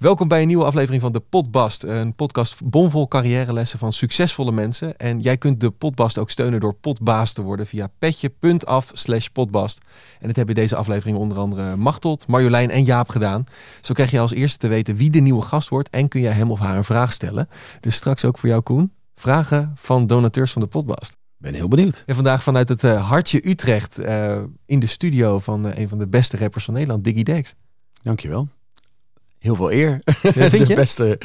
Welkom bij een nieuwe aflevering van de Potbast. Een podcast bomvol carrièrelessen van succesvolle mensen. En jij kunt de Potbast ook steunen door potbaas te worden via petje.af slash potbast. En dat hebben deze aflevering onder andere Machteld, Marjolein en Jaap gedaan. Zo krijg je als eerste te weten wie de nieuwe gast wordt en kun je hem of haar een vraag stellen. Dus straks ook voor jou Koen, vragen van donateurs van de Potbast. Ben heel benieuwd. En vandaag vanuit het uh, hartje Utrecht uh, in de studio van uh, een van de beste rappers van Nederland, Diggy Dex. Dankjewel heel veel eer. Ja, vind je? beste.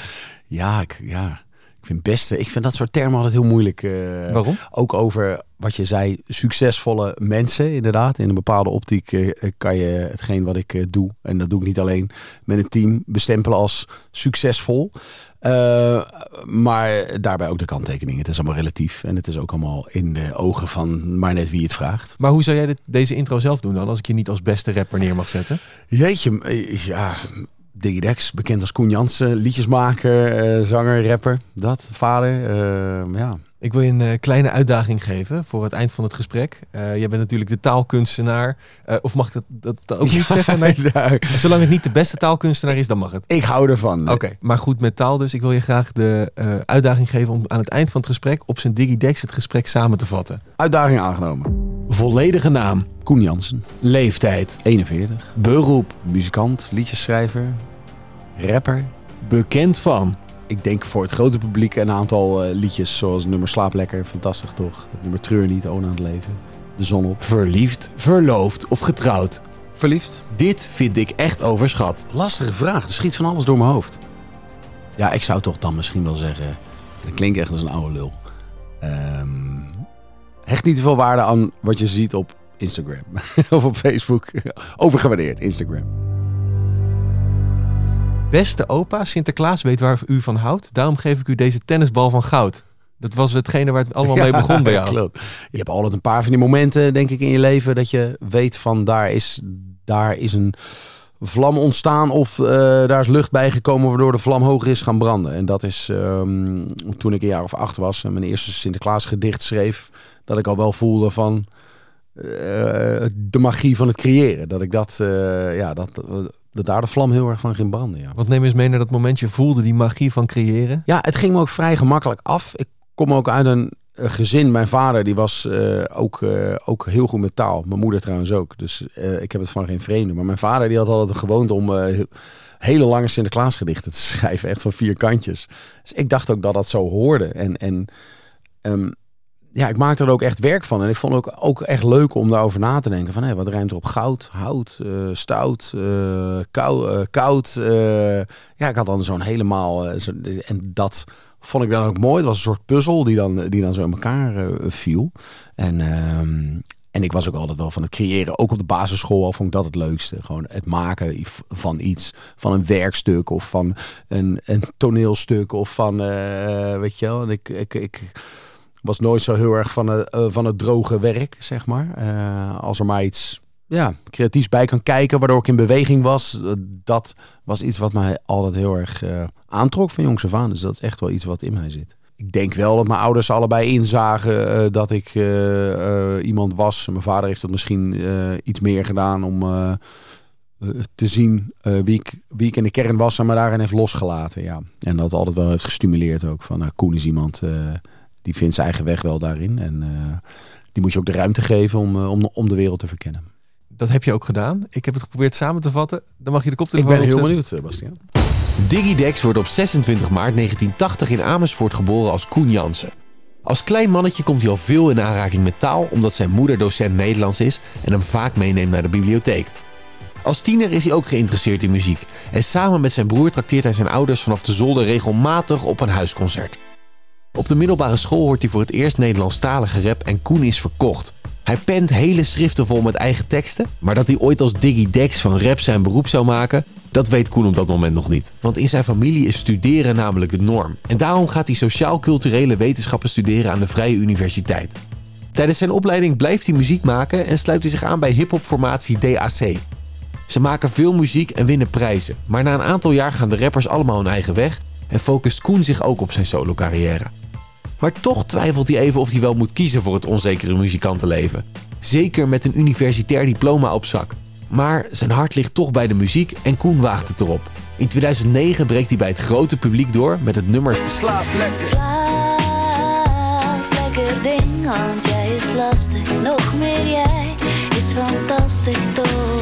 Ja, ik, ja, ik vind beste. Ik vind dat soort termen altijd heel moeilijk. Uh, Waarom? Ook over wat je zei, succesvolle mensen. Inderdaad, in een bepaalde optiek uh, kan je hetgeen wat ik uh, doe, en dat doe ik niet alleen met een team, bestempelen als succesvol. maar daarbij ook de kanttekening. Het is allemaal relatief en het is ook allemaal in de ogen van maar net wie het vraagt. Maar hoe zou jij dit, deze intro zelf doen dan, als ik je niet als beste rapper neer mag zetten? Jeetje, ja, Diggy Dex, bekend als Koen Jansen, liedjesmaker, uh, zanger, rapper, dat, vader, uh, ja. Ik wil je een uh, kleine uitdaging geven voor het eind van het gesprek. jij bent natuurlijk de taalkunstenaar, of mag ik dat, dat ook niet ja, zeggen? Nee. Ja. Zolang het niet de beste taalkunstenaar is, dan mag het. Ik hou ervan. Oké, okay, maar goed met taal dus. Ik wil je graag de uitdaging geven om aan het eind van het gesprek op zijn Diggy Dex het gesprek samen te vatten. Uitdaging aangenomen. Volledige naam. Koen Jansen. Leeftijd. 41. Beroep. Muzikant, liedjesschrijver, rapper. Bekend van? Ik denk voor het grote publiek een aantal uh, liedjes zoals het nummer Slaap Lekker, fantastisch toch? Het nummer Treur niet, Oon aan het leven. De zon op. Verliefd, verloofd of getrouwd? Verliefd. Dit vind ik echt overschat. Lastige vraag, er schiet van alles door mijn hoofd. Ja, ik zou toch dan misschien wel zeggen, dat klinkt echt als een oude lul. Um, hecht niet te veel waarde aan wat je ziet op Instagram of op Facebook. Overgewaardeerd, Instagram. Beste opa, Sinterklaas weet waar u van houdt. Daarom geef ik u deze tennisbal van goud. Dat was hetgene waar het allemaal mee begon bij jou. Klopt. Je hebt altijd een paar van die momenten, denk ik, in je leven dat je weet van daar is, daar is een vlam ontstaan of uh, daar is lucht bij gekomen waardoor de vlam hoger is gaan branden. En dat is um, toen ik een jaar of acht was en mijn eerste Sinterklaas gedicht schreef, dat ik al wel voelde van uh, de magie van het creëren. Dat ik dat, uh, ja, dat dat daar de vlam heel erg van ging branden. Ja. Wat neem eens mee naar dat momentje voelde, die magie van creëren? Ja, het ging me ook vrij gemakkelijk af. Ik kom ook uit een gezin. Mijn vader die was uh, ook, uh, ook heel goed met taal. Mijn moeder trouwens ook. Dus uh, ik heb het van geen vreemde. Maar mijn vader die had altijd de gewoonte om hele lange Sinterklaasgedichten te schrijven. Echt van vier kantjes. Dus ik dacht ook dat dat zo hoorde. En, en um, ja, ik maakte er ook echt werk van. En ik vond het ook, ook echt leuk om daarover na te denken. Van hé, wat ruimt er op goud, hout, stout, kou, koud. ja, ik had dan zo'n helemaal... Zo, en dat vond ik dan ook mooi. Het was een soort puzzel die dan, die dan zo in elkaar viel. En, um, en ik was ook altijd wel van het creëren. Ook op de basisschool al vond ik dat het leukste. Gewoon het maken van iets. Van een werkstuk of van een, een toneelstuk. Of van, weet je wel. En ik... ik, ik was nooit zo heel erg van het, uh, van het droge werk, zeg maar. Als er maar iets ja, creatiefs bij kan kijken, waardoor ik in beweging was. Dat was iets wat mij altijd heel erg uh, aantrok van jongs af aan. Dus dat is echt wel iets wat in mij zit. Ik denk wel dat mijn ouders allebei inzagen dat ik iemand was. Mijn vader heeft dat misschien iets meer gedaan om te zien wie, ik, wie ik in de kern was en me daarin heeft losgelaten. Ja. En dat altijd wel heeft gestimuleerd ook. Van uh, Koen is iemand die vindt zijn eigen weg wel daarin. En die moet je ook de ruimte geven om, om, om de wereld te verkennen. Dat heb je ook gedaan. Ik heb het geprobeerd samen te vatten. Dan mag je de koptelefoon Ik ben heel benieuwd, Bastiaan. Diggy Dex wordt op 26 maart 1980 in Amersfoort geboren als Koen Jansen. Als klein mannetje komt hij al veel in aanraking met taal, omdat zijn moeder docent Nederlands is en hem vaak meeneemt naar de bibliotheek. Als tiener is hij ook geïnteresseerd in muziek en samen met zijn broer trakteert hij zijn ouders vanaf de zolder regelmatig op een huisconcert. Op de middelbare school hoort hij voor het eerst Nederlandstalige rap en Koen is verkocht. Hij pent hele schriften vol met eigen teksten, maar dat hij ooit als Diggy Dex van rap zijn beroep zou maken, dat weet Koen op dat moment nog niet. Want in zijn familie is studeren namelijk de norm. En daarom gaat hij sociaal-culturele wetenschappen studeren aan de Vrije Universiteit. Tijdens zijn opleiding blijft hij muziek maken en sluit hij zich aan bij hip-hopformatie DAC. Ze maken veel muziek en winnen prijzen, maar na een aantal jaar gaan de rappers allemaal hun eigen weg en focust Koen zich ook op zijn solo-carrière. Maar toch twijfelt hij even of hij wel moet kiezen voor het onzekere muzikantenleven. Zeker met een universitair diploma op zak. Maar zijn hart ligt toch bij de muziek en Koen waagt het erop. In 2009 breekt hij bij het grote publiek door met het nummer Slaap lekker. Slaap lekker ding, want jij is lastig. Nog meer jij is fantastisch toch.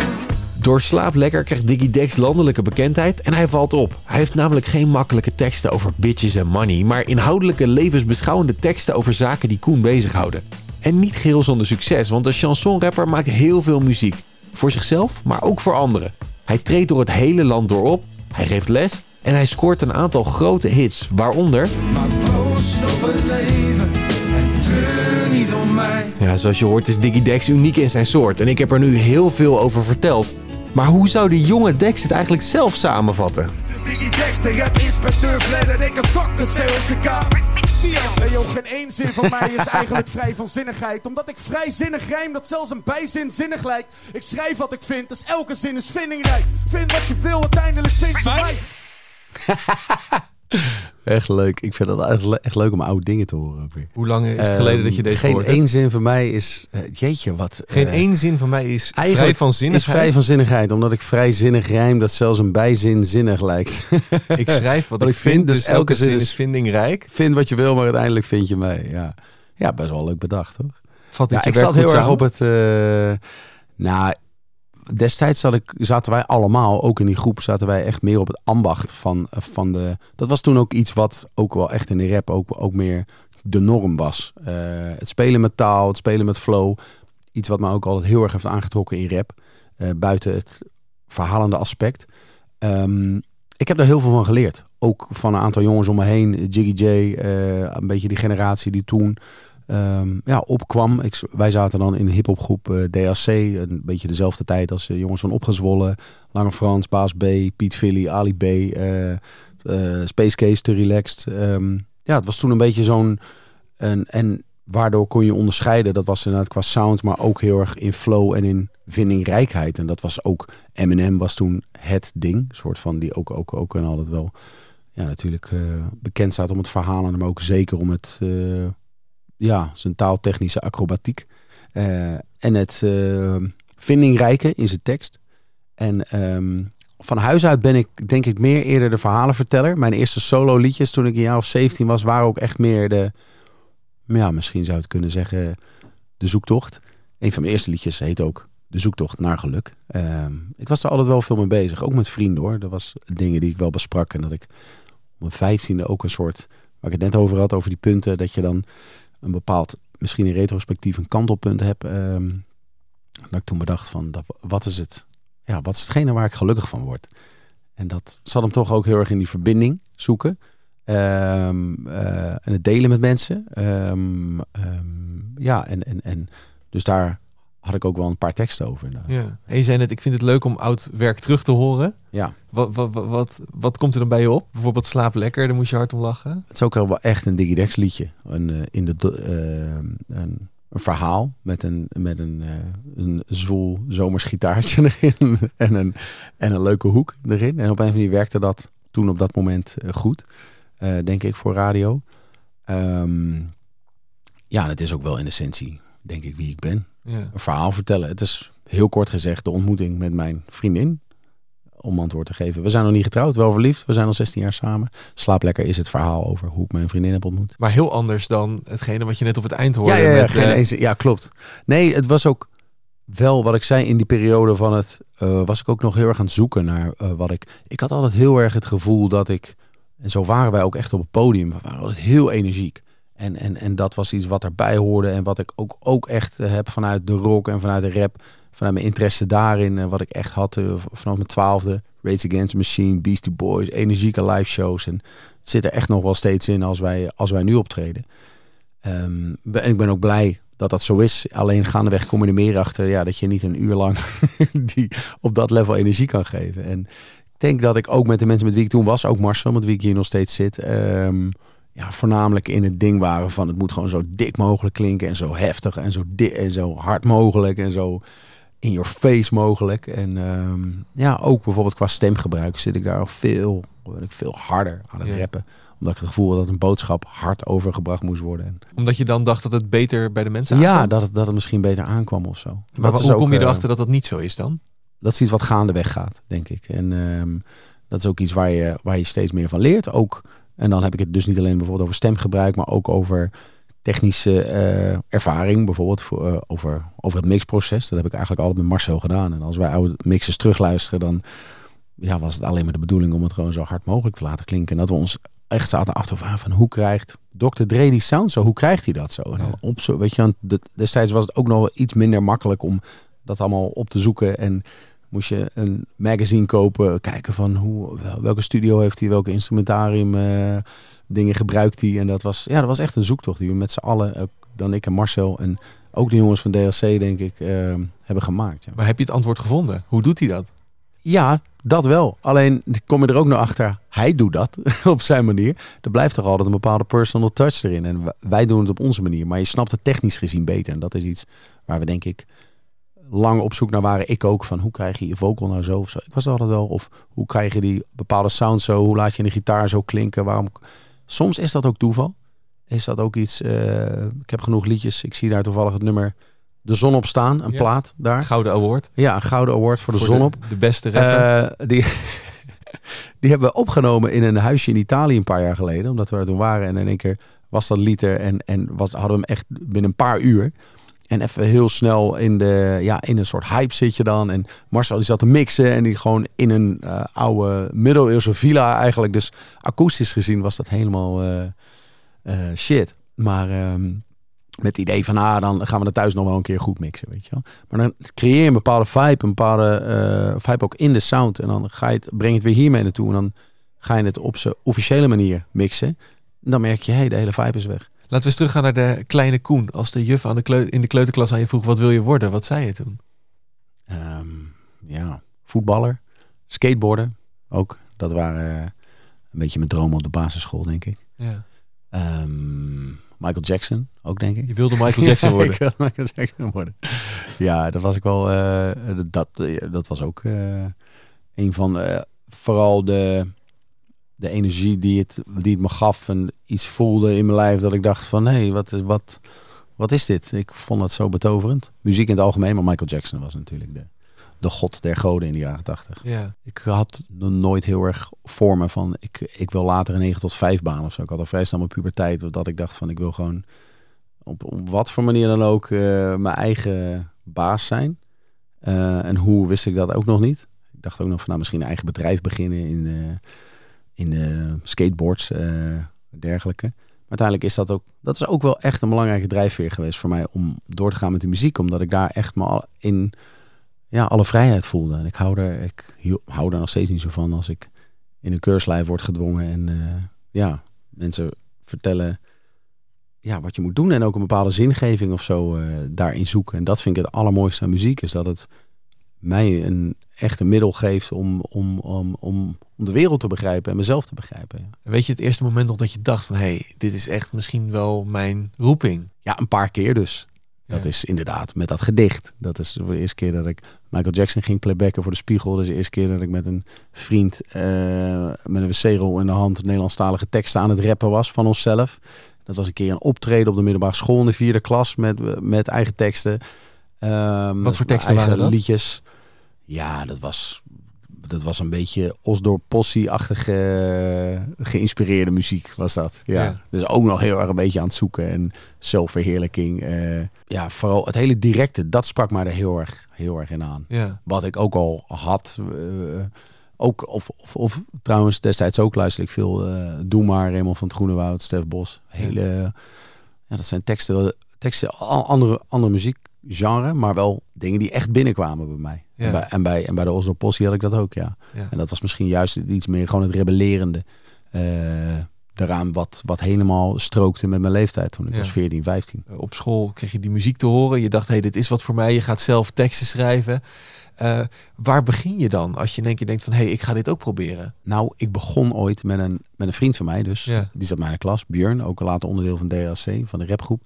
Door Slaap Lekker krijgt Diggy Dex landelijke bekendheid en hij valt op. Hij heeft namelijk geen makkelijke teksten over bitches en money, maar inhoudelijke levensbeschouwende teksten over zaken die Koen bezighouden. En niet geheel zonder succes, want de chansonrapper maakt heel veel muziek. Voor zichzelf, maar ook voor anderen. Hij treedt door het hele land door op, hij geeft les en hij scoort een aantal grote hits, waaronder... Maar proost op het leven en treur niet om mij. Ja, zoals je hoort is Diggy Dex uniek in zijn soort en ik heb er nu heel veel over verteld. Maar hoe zou de jonge Dex het eigenlijk zelf samenvatten? Het is Diggy Dex, de rap-inspecteur Fledder. Ik een kaap. Hey joh, geen één zin van mij is eigenlijk vrij van zinnigheid. Omdat ik vrijzinnig rijm, dat zelfs een bijzin zinnig lijkt. Ik schrijf wat ik vind, dus elke zin is vindingrijk. Vind wat je wil, uiteindelijk vind je mij. Echt leuk. Ik vind het echt, le- echt leuk om oude dingen te horen. Hoe lang is het geleden dat je deze Geen gehoord één hebt? zin van mij is... eh, jeetje, wat... Geen eh, één zin van mij is vrij Eigenlijk van is zinnigheid. vrij van zinnigheid. Omdat ik vrijzinnig rijm dat zelfs een bijzin zinnig lijkt. Ik schrijf wat, Wat ik ik vind, vind, dus dus elke zin is is- vindingrijk. vind wat je wil, maar uiteindelijk vind je mij. Ja, ja best wel leuk bedacht, toch? Vat Ja, dit je ik zat heel erg op het... eh, nou, destijds zaten wij allemaal, ook in die groep, zaten wij echt meer op het ambacht van, van de... Dat was toen ook iets wat ook wel echt in de rap ook, ook meer de norm was. Eh, het spelen met taal, het spelen met flow. Iets wat me ook altijd heel erg heeft aangetrokken in rap. eh, buiten het verhalende aspect. Ehm, ik heb daar heel veel van geleerd. Ook van een aantal jongens om me heen. Jiggy J, eh, een beetje die generatie die toen ehm, ja, opkwam. Wij zaten dan in een hiphopgroep eh DAC. Een beetje dezelfde tijd als de jongens van Opgezwollen. Lange Frans, Baas B, Piet Philly, Ali B. eh, eh, Space Case, Te Relaxed. Ehm, ja, het was toen een beetje zo'n... En, en waardoor kon je onderscheiden. Dat was inderdaad qua sound, maar ook heel erg in flow en in vindingrijkheid. En dat was ook... Eminem was toen het ding. Soort van die ook, ook, ook en altijd wel... Ja, natuurlijk eh, bekend staat om het verhalen, maar ook zeker om het... ja, zijn taaltechnische acrobatiek. Eh, en het eh, vindingrijke in zijn tekst. En ehm, van huis uit ben ik denk ik meer eerder de verhalenverteller. Mijn eerste solo liedjes toen ik een jaar of 17 was, waren ook echt meer de... Ja, misschien zou het kunnen zeggen de zoektocht. Een van mijn eerste liedjes heet ook De zoektocht naar geluk. Ehm, ik was er altijd wel veel mee bezig. Ook met vrienden hoor. Dat was dingen die ik wel besprak. En dat ik op mijn vijftiende ook een soort... Waar ik het net over had, over die punten. Dat je dan een bepaald, misschien in retrospectief een kantelpunt heb. ehm, dat ik toen bedacht van, dat, wat is het? Ja, wat is hetgene waar ik gelukkig van word? En dat zat hem toch ook heel erg in die verbinding zoeken. Ehm, eh, en het delen met mensen. Ehm, ja, en, en, en dus daar had ik ook wel een paar teksten over. inderdaad. Ja. En je zei net, ik vind het leuk om oud werk terug te horen. Ja, Wat, wat, wat, wat, wat komt er dan bij je op? Bijvoorbeeld Slaap Lekker, daar moest je hard om lachen. het is ook wel echt een Digidex liedje. Een, eh, in de, eh, een, een verhaal met een, met een, eh, een zwoel zomers gitaartje erin en een, en een leuke hoek erin. En op een van die werkte dat toen op dat moment goed, denk ik, voor radio. Ehm, ja, het is ook wel in essentie, denk ik, wie ik ben. Ja. Een verhaal vertellen. Het is heel kort gezegd de ontmoeting met mijn vriendin. Om antwoord te geven. We zijn nog niet getrouwd, wel verliefd. We zijn al 16 jaar samen. Slaap lekker is het verhaal over hoe ik mijn vriendin heb ontmoet. Maar heel anders dan hetgene wat je net op het eind hoorde. Ja, ja, ja, met, geen eh, eens- ja, klopt. Nee, het was ook wel wat ik zei in die periode van het. eh, was ik ook nog heel erg aan het zoeken naar eh, wat ik. Ik had altijd heel erg het gevoel dat ik. En zo waren wij ook echt op het podium. We waren altijd heel energiek. En, en, en dat was iets wat erbij hoorde. En wat ik ook, ook echt eh, heb vanuit de rock en vanuit de rap. Vanuit mijn interesse daarin. eh, wat ik echt had eh, vanaf mijn twaalfde. Race Against Machine, Beastie Boys, energieke live shows. En het zit er echt nog wel steeds in als wij, als wij nu optreden. Ehm, en ik ben ook blij dat dat zo is. Alleen gaandeweg kom je er meer achter ja, dat je niet een uur lang die op dat level energie kan geven. En ik denk dat ik ook met de mensen met wie ik toen was, ook Marcel, met wie ik hier nog steeds zit, ehm, ja, voornamelijk in het ding waren van het moet gewoon zo dik mogelijk klinken en zo heftig en zo, en zo hard mogelijk en zo in your face mogelijk. En ehm, ja, ook bijvoorbeeld qua stemgebruik zit ik daar al veel, ben ik veel harder aan het Ja. rappen. Omdat ik het gevoel had dat een boodschap hard overgebracht moest worden. En Omdat je dan dacht dat het beter bij de mensen ja, aankwam? dat het, dat het misschien beter aankwam of zo. Maar hoe ook, kom je eh, erachter dat dat niet zo is dan? dat is iets wat gaandeweg gaat, denk ik. En ehm, dat is ook iets waar je, waar je steeds meer van leert. Ook, en dan heb ik het dus niet alleen bijvoorbeeld over stemgebruik, maar ook over technische eh, ervaring. Bijvoorbeeld voor, eh, over, over het mixproces. Dat heb ik eigenlijk altijd met Marcel gedaan. En als wij oude mixes terugluisteren, dan ja, was het alleen maar de bedoeling om het gewoon zo hard mogelijk te laten klinken. En dat we ons echt zaten achter van, van hoe krijgt Dr. Dre die sound zo? Hoe krijgt hij dat zo? En dan op zo, weet je, want de- destijds was het ook nog wel iets minder makkelijk om dat allemaal op te zoeken. En moest je een magazine kopen, kijken van hoe, wel- welke studio heeft hij, welke instrumentarium eh, dingen gebruikt hij. En dat was, ja, dat was echt een zoektocht die we met z'n allen, ook dan ik en Marcel en ook de jongens van DLC denk ik, eh, hebben gemaakt. Ja. Maar heb je het antwoord gevonden? Hoe doet hij dat? Ja, dat wel. Alleen kom je er ook nog achter, hij doet dat op zijn manier. Er blijft toch altijd een bepaalde personal touch erin. En wij doen het op onze manier. Maar je snapt het technisch gezien beter. En dat is iets waar we denk ik lang op zoek naar waren. Ik ook van hoe krijg je je vocal nou zo of zo. Ik was altijd wel. Of hoe krijg je die bepaalde sound zo? Hoe laat je een gitaar zo klinken? Waarom? Soms is dat ook toeval. Is dat ook iets. eh, ik heb genoeg liedjes. Ik zie daar toevallig het nummer De Zon op staan. Een Ja. plaat daar. Gouden Award. Ja, een gouden award voor de voor zon op. De beste rapper. Eh, die, die hebben we opgenomen in een huisje in Italië een paar jaar geleden. Omdat we er toen waren. En in één keer was dat lied er. En, en was, hadden we hem echt binnen een paar uur. En even heel snel in, de, ja, in een soort hype zit je dan. En Marcel die zat te mixen. En die gewoon in een eh, oude middeleeuwse villa eigenlijk. Dus akoestisch gezien was dat helemaal eh, eh, shit. Maar ehm, met het idee van, ah, dan gaan we het thuis nog wel een keer goed mixen, weet je wel. Maar dan creëer je een bepaalde vibe, een bepaalde vibe ook in de sound. En dan ga je het, breng je het weer hiermee naartoe. En dan ga je het op zijn officiële manier mixen. En dan merk je, hé, hey, de hele vibe is weg. Laten we eens teruggaan naar de kleine Koen. Als de juf aan de kleu- in de kleuterklas aan je vroeg, wat wil je worden? Wat zei je toen? Ehm, ja, voetballer, skateboarden ook. Dat waren eh, een beetje mijn dromen op de basisschool, denk ik. Ja. Ehm, Michael Jackson ook, denk ik. Je wilde Michael Jackson Ja, worden. ik wil Michael Jackson worden. Ja, dat was ik wel. eh, dat, dat was ook eh, een van vooral de, de energie die het, die het me gaf en iets voelde in mijn lijf dat ik dacht van hé, wat, is, wat, wat is dit? Ik vond het zo betoverend. Muziek in het algemeen, maar Michael Jackson was natuurlijk de, de god der goden in de jaren tachtig. Ja. Ik had nog nooit heel erg voor me van ik, ik wil later een 9 tot 5 baan of zo. Ik had al vrij snel mijn puberteit dat ik dacht van ik wil gewoon op, op wat voor manier dan ook eh, mijn eigen baas zijn. Eh, en hoe wist ik dat ook nog niet. Ik dacht ook nog van nou misschien een eigen bedrijf beginnen in, eh, in eh, skateboards en dergelijke. Maar uiteindelijk is dat ook, dat is ook wel echt een belangrijke drijfveer geweest voor mij om door te gaan met de muziek. Omdat ik daar echt me in ja, alle vrijheid voelde. En ik hou er, ik hou er nog steeds niet zo van als ik in een keurslijf word gedwongen. En eh, ja, mensen vertellen ja, wat je moet doen. En ook een bepaalde zingeving of zo eh, daarin zoeken. En dat vind ik het allermooiste aan muziek. Is dat het mij een echte middel geeft om, om, om, om, om de wereld te begrijpen en mezelf te begrijpen. Ja. Weet je het eerste moment nog dat je dacht van... hé, hey, dit is echt misschien wel mijn roeping? Ja, een paar keer dus. Dat Ja. is inderdaad met dat gedicht. Dat is de eerste keer dat ik Michael Jackson ging playbacken voor de spiegel. Dat is de eerste keer dat ik met een vriend eh, met een wc-rol in de hand Nederlandstalige teksten aan het rappen was van onszelf. Dat was een keer een optreden op de middelbare school in de vierde klas met, met eigen teksten. Ehm, Wat voor teksten waren dat? liedjes. Ja, dat was, dat was een beetje Osdorp Possie-achtige eh, geïnspireerde muziek was dat. Ja. Ja. Dus ook nog heel erg een beetje aan het zoeken en zelfverheerlijking. eh, ja, vooral het hele directe, dat sprak mij er heel erg, heel erg in aan. Ja. Wat ik ook al had. eh, ook, of, of, of trouwens destijds ook luister ik veel eh, Doe maar, Raymond van het Groenewoud, Stef Bos. Hele, ja, dat zijn teksten, teksten al- andere, andere muziekgenre, maar wel dingen die echt binnenkwamen bij mij. En, bij, en, bij, en bij de Oslo Possie had ik dat ook, ja. En dat was misschien juist iets meer gewoon het rebellerende. eh, daaraan wat, wat helemaal strookte met mijn leeftijd toen ik Ja. was 14, 15. Eh, Op school kreeg je die muziek te horen. Je dacht, hé, hey, dit is wat voor mij. Je gaat zelf teksten schrijven. Eh, waar begin je dan als je in één keer denkt van... hé, hey, ik ga dit ook proberen? Nou, ik begon ooit met een, met een vriend van mij dus. Ja. Die zat in mijn klas, Björn, ook later onderdeel van DHC, van de rapgroep.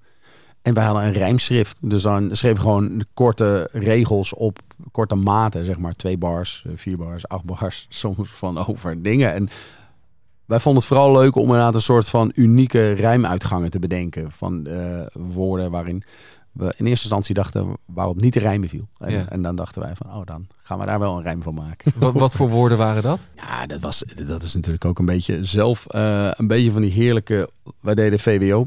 En wij hadden een rijmschrift. Dus dan schreef ik gewoon korte regels op, korte maten, zeg maar. Twee bars, eh, vier bars, acht bars, soms van over dingen. En wij vonden het vooral leuk om inderdaad een soort van unieke rijmuitgangen te bedenken. Van eh, woorden waarin, we in eerste instantie dachten waarop niet te rijmen viel. En, Ja. en dan dachten wij van, oh, dan gaan we daar wel een rijm van maken. Wat, wat voor woorden waren dat? Ja, dat, was, dat is natuurlijk ook een beetje zelf, eh, een beetje van die heerlijke, wij deden VWO.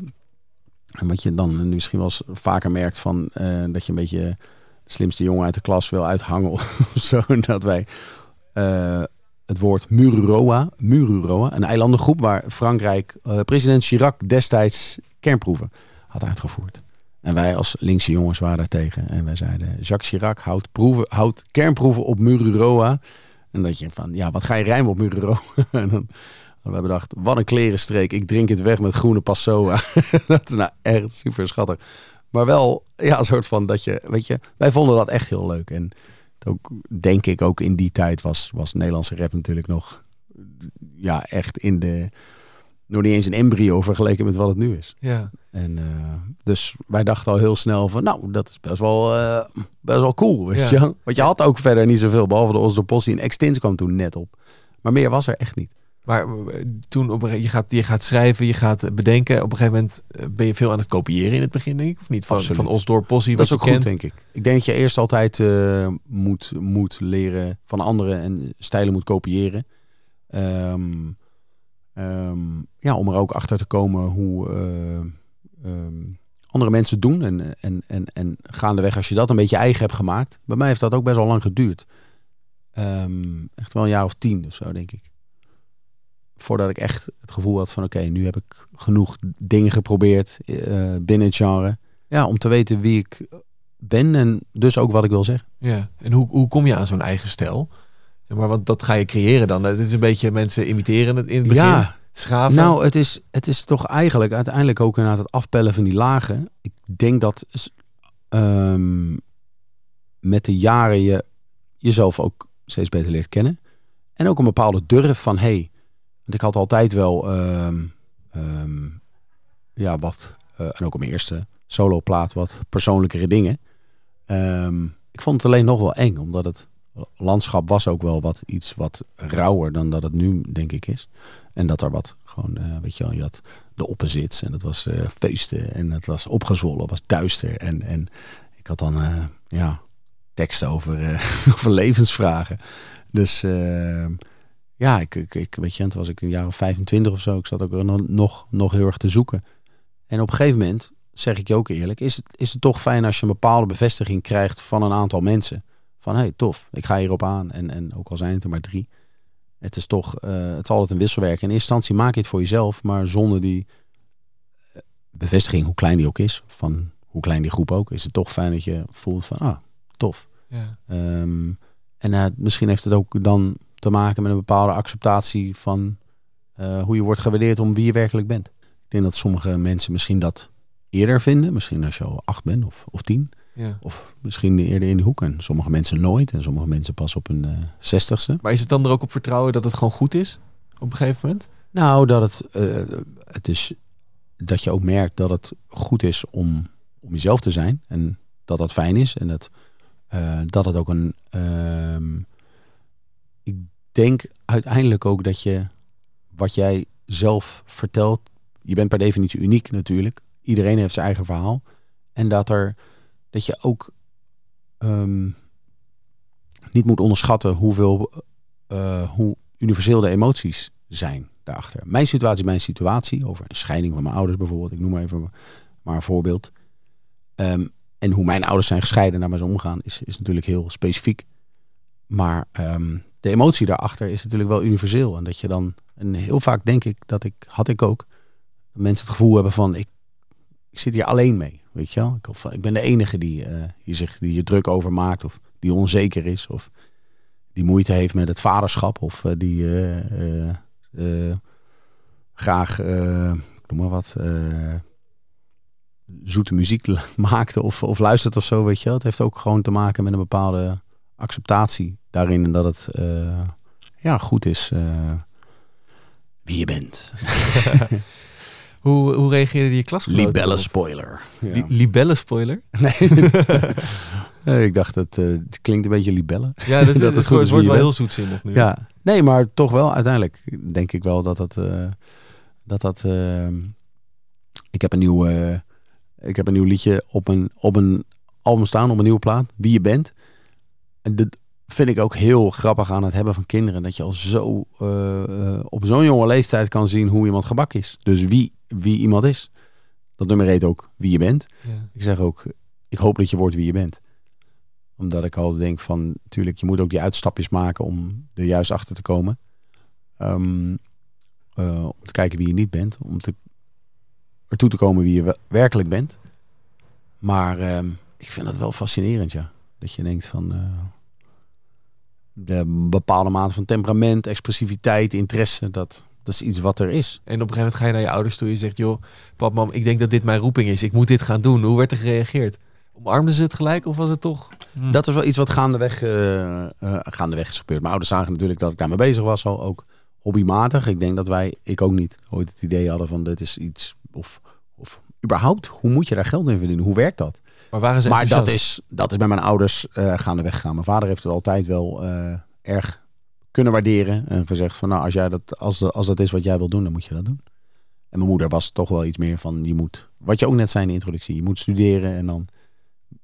En wat je dan misschien wel eens vaker merkt van, eh, dat je een beetje de slimste jongen uit de klas wil uithangen of zo. Dat wij eh, het woord Mururoa, Mururoa, een eilandengroep waar Frankrijk, eh, president Chirac destijds kernproeven had uitgevoerd. En wij als linkse jongens waren daar tegen. En wij zeiden, Jacques Chirac houdt, proeven, houdt kernproeven op Mururoa. En dat je van, ja, wat ga je rijmen op Mururoa? en dan we bedacht, wat een klerenstreek. Ik drink het weg met groene passoa. dat is nou echt super schattig. Maar wel, ja, een soort van dat je, weet je, wij vonden dat echt heel leuk. En ook, denk ik, ook in die tijd was, was Nederlandse rap natuurlijk nog, ja, echt in de, nog niet eens een embryo vergeleken met wat het nu is. Ja. En eh, dus wij dachten al heel snel van, nou, dat is best wel, eh, best wel cool, weet Ja. je. Want je had ook verder niet zoveel, behalve de Oslo Postie en Extins kwam toen net op. Maar meer was er echt niet. Maar eh, toen op een, je, gaat, je gaat schrijven, je gaat bedenken. Op een gegeven moment eh, ben je veel aan het kopiëren in het begin, denk ik. Of niet? Van, Absoluut. van Osdorp, Possie, Dat is ook goed, denk ik. Ik denk dat je eerst altijd eh, moet, moet leren van anderen en stijlen moet kopiëren. Ehm, ehm, ja, om er ook achter te komen hoe eh, ehm, andere mensen doen. En, en, en, en gaandeweg, als je dat een beetje eigen hebt gemaakt. Bij mij heeft dat ook best wel lang geduurd. Echt wel een jaar of tien of zo, denk ik. Voordat ik echt het gevoel had van oké, nu heb ik genoeg dingen geprobeerd eh, binnen het genre. Ja, om te weten wie ik ben en dus ook wat ik wil zeggen. Ja. En hoe, hoe kom je aan zo'n eigen stijl? Zeg maar, want dat ga je creëren dan. Het is een beetje mensen imiteren het in het begin. Ja, Schaven. nou, het is, het is toch eigenlijk uiteindelijk ook inderdaad het afpellen van die lagen. Ik denk dat ehm, met de jaren je jezelf ook steeds beter leert kennen. En ook een bepaalde durf van, hey, ik had altijd wel, ehm, ehm, ja, wat, eh, en ook op mijn eerste soloplaat, wat persoonlijkere dingen. Ehm, ik vond het alleen nog wel eng, omdat het landschap was ook wel wat iets wat rauwer dan dat het nu, denk ik, is. En dat er wat gewoon, eh, weet je wel, je had de opposits en dat was eh, feesten en het was opgezwollen, was duister. En, en ik had dan, ja, teksten over, over levensvragen. Dus ja, ik, ik, ik, weet je, en toen was ik een jaar of 25 of zo. Ik zat ook nog, nog, nog heel erg te zoeken. En op een gegeven moment, zeg ik je ook eerlijk, is het, is het toch fijn als je een bepaalde bevestiging krijgt van een aantal mensen. Van hey, tof, ik ga hierop aan. En, en ook al zijn het er maar drie. Het is toch, eh, het is altijd een wisselwerk. In eerste instantie maak je het voor jezelf, maar zonder die eh, bevestiging, hoe klein die ook is, van hoe klein die groep ook, is het toch fijn dat je voelt van, ah, tof. Ja. Ehm, en eh, misschien heeft het ook dan te maken met een bepaalde acceptatie van eh, hoe je wordt gewaardeerd om wie je werkelijk bent. Ik denk dat sommige mensen misschien dat eerder vinden. Misschien als je al acht bent of, of tien. Ja. Of misschien eerder in de hoek. En sommige mensen nooit. En sommige mensen pas op hun eh, zestigste. Maar is het dan er ook op vertrouwen dat het gewoon goed is? Op een gegeven moment? Nou, dat het, eh, het is dat je ook merkt dat het goed is om, om jezelf te zijn. En dat dat fijn is. En dat, dat het ook een. ehm, ik denk uiteindelijk ook dat je wat jij zelf vertelt. Je bent per definitie uniek natuurlijk. Iedereen heeft zijn eigen verhaal. En dat er dat je ook ehm, niet moet onderschatten hoeveel eh, hoe universeel de emoties zijn daarachter. Mijn situatie mijn situatie, over een scheiding van mijn ouders bijvoorbeeld. Ik noem maar even maar een voorbeeld. Ehm, en hoe mijn ouders zijn gescheiden en daarmee zo omgaan, is, is natuurlijk heel specifiek. Maar ehm, de emotie daarachter is natuurlijk wel universeel. En dat je dan, en heel vaak denk ik, dat ik, had ik ook, mensen het gevoel hebben van, ik, ik zit hier alleen mee. Weet je wel? Ik, of, ik ben de enige die, hier zich, die hier druk over maakt, of die onzeker is, of die moeite heeft met het vaderschap, of eh, die eh, graag, noem maar wat, zoete muziek maakte of, of luistert of zo, weet je wel. Het heeft ook gewoon te maken met een bepaalde acceptatie daarin dat het eh, ja, goed is eh, wie je bent. Hoe, hoe reageerde je klasgenoten? Libelle spoiler. Ja. Li- libelle spoiler? Nee. Nee, ik dacht, het, eh, het klinkt een beetje libelle. Ja, dat, Dat dat is goed het wordt wel je heel zoetzinnig nu. Ja, nee, maar toch wel uiteindelijk denk ik wel dat dat. dat, dat ik heb een nieuw. Ik heb een nieuw liedje op een, op een album staan, op een nieuwe plaat. Wie je bent. En dat vind ik ook heel grappig aan het hebben van kinderen. Dat je al zo eh, eh, op zo'n jonge leeftijd kan zien hoe iemand gebak is. Dus wie, wie iemand is. Dat nummer heet ook wie je bent. Ja. Ik zeg ook, ik hoop dat je wordt wie je bent. Omdat ik altijd denk van, natuurlijk, je moet ook die uitstapjes maken om er juist achter te komen. Ehm, eh, om te kijken wie je niet bent. Om te, ertoe te komen wie je we- werkelijk bent. Maar ehm, ik vind dat wel fascinerend, ja. Dat je denkt van... de bepaalde mate van temperament, expressiviteit, interesse, dat, dat is iets wat er is. En op een gegeven moment ga je naar je ouders toe en je zegt, joh, pap, mam, ik denk dat dit mijn roeping is. Ik moet dit gaan doen. Hoe werd er gereageerd? Omarmden ze het gelijk of was het toch? Hm. Dat is wel iets wat gaandeweg, eh, eh, gaandeweg is gebeurd. Mijn ouders zagen natuurlijk dat ik daarmee bezig was, al ook hobbymatig. Ik denk dat wij, ik ook niet, ooit het idee hadden van dit is iets, of, of überhaupt, hoe moet je daar geld in verdienen? Hoe werkt dat? Maar waren ze Maar dat is, dat is bij mijn ouders eh gaandeweg gegaan. Mijn vader heeft het altijd wel eh, erg kunnen waarderen. En gezegd van nou, als, jij dat, als, als dat is wat jij wil doen, dan moet je dat doen. En mijn moeder was toch wel iets meer van je moet, wat je ook net zei in de introductie, je moet studeren en dan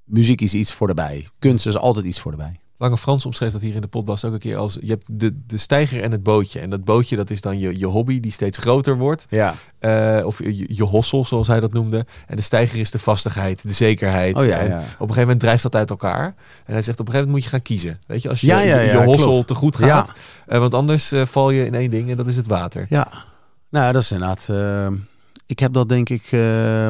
muziek is iets voor erbij. Kunst is altijd iets voor erbij. Lange Frans omschreef dat hier in de podcast ook een keer als... Je hebt de, de steiger en het bootje. En dat bootje, dat is dan je, je hobby die steeds groter wordt. Ja. Eh, of je, je hossel, zoals hij dat noemde. En de steiger is de vastigheid, de zekerheid. Oh ja, en ja. op een gegeven moment drijft dat uit elkaar. En hij zegt op een gegeven moment moet je gaan kiezen. Weet je, als je Ja, je, hossel klopt. te goed gaat. eh, want anders eh, val je in één ding en dat is het water. Ja, nou dat is inderdaad. ik heb dat denk ik eh,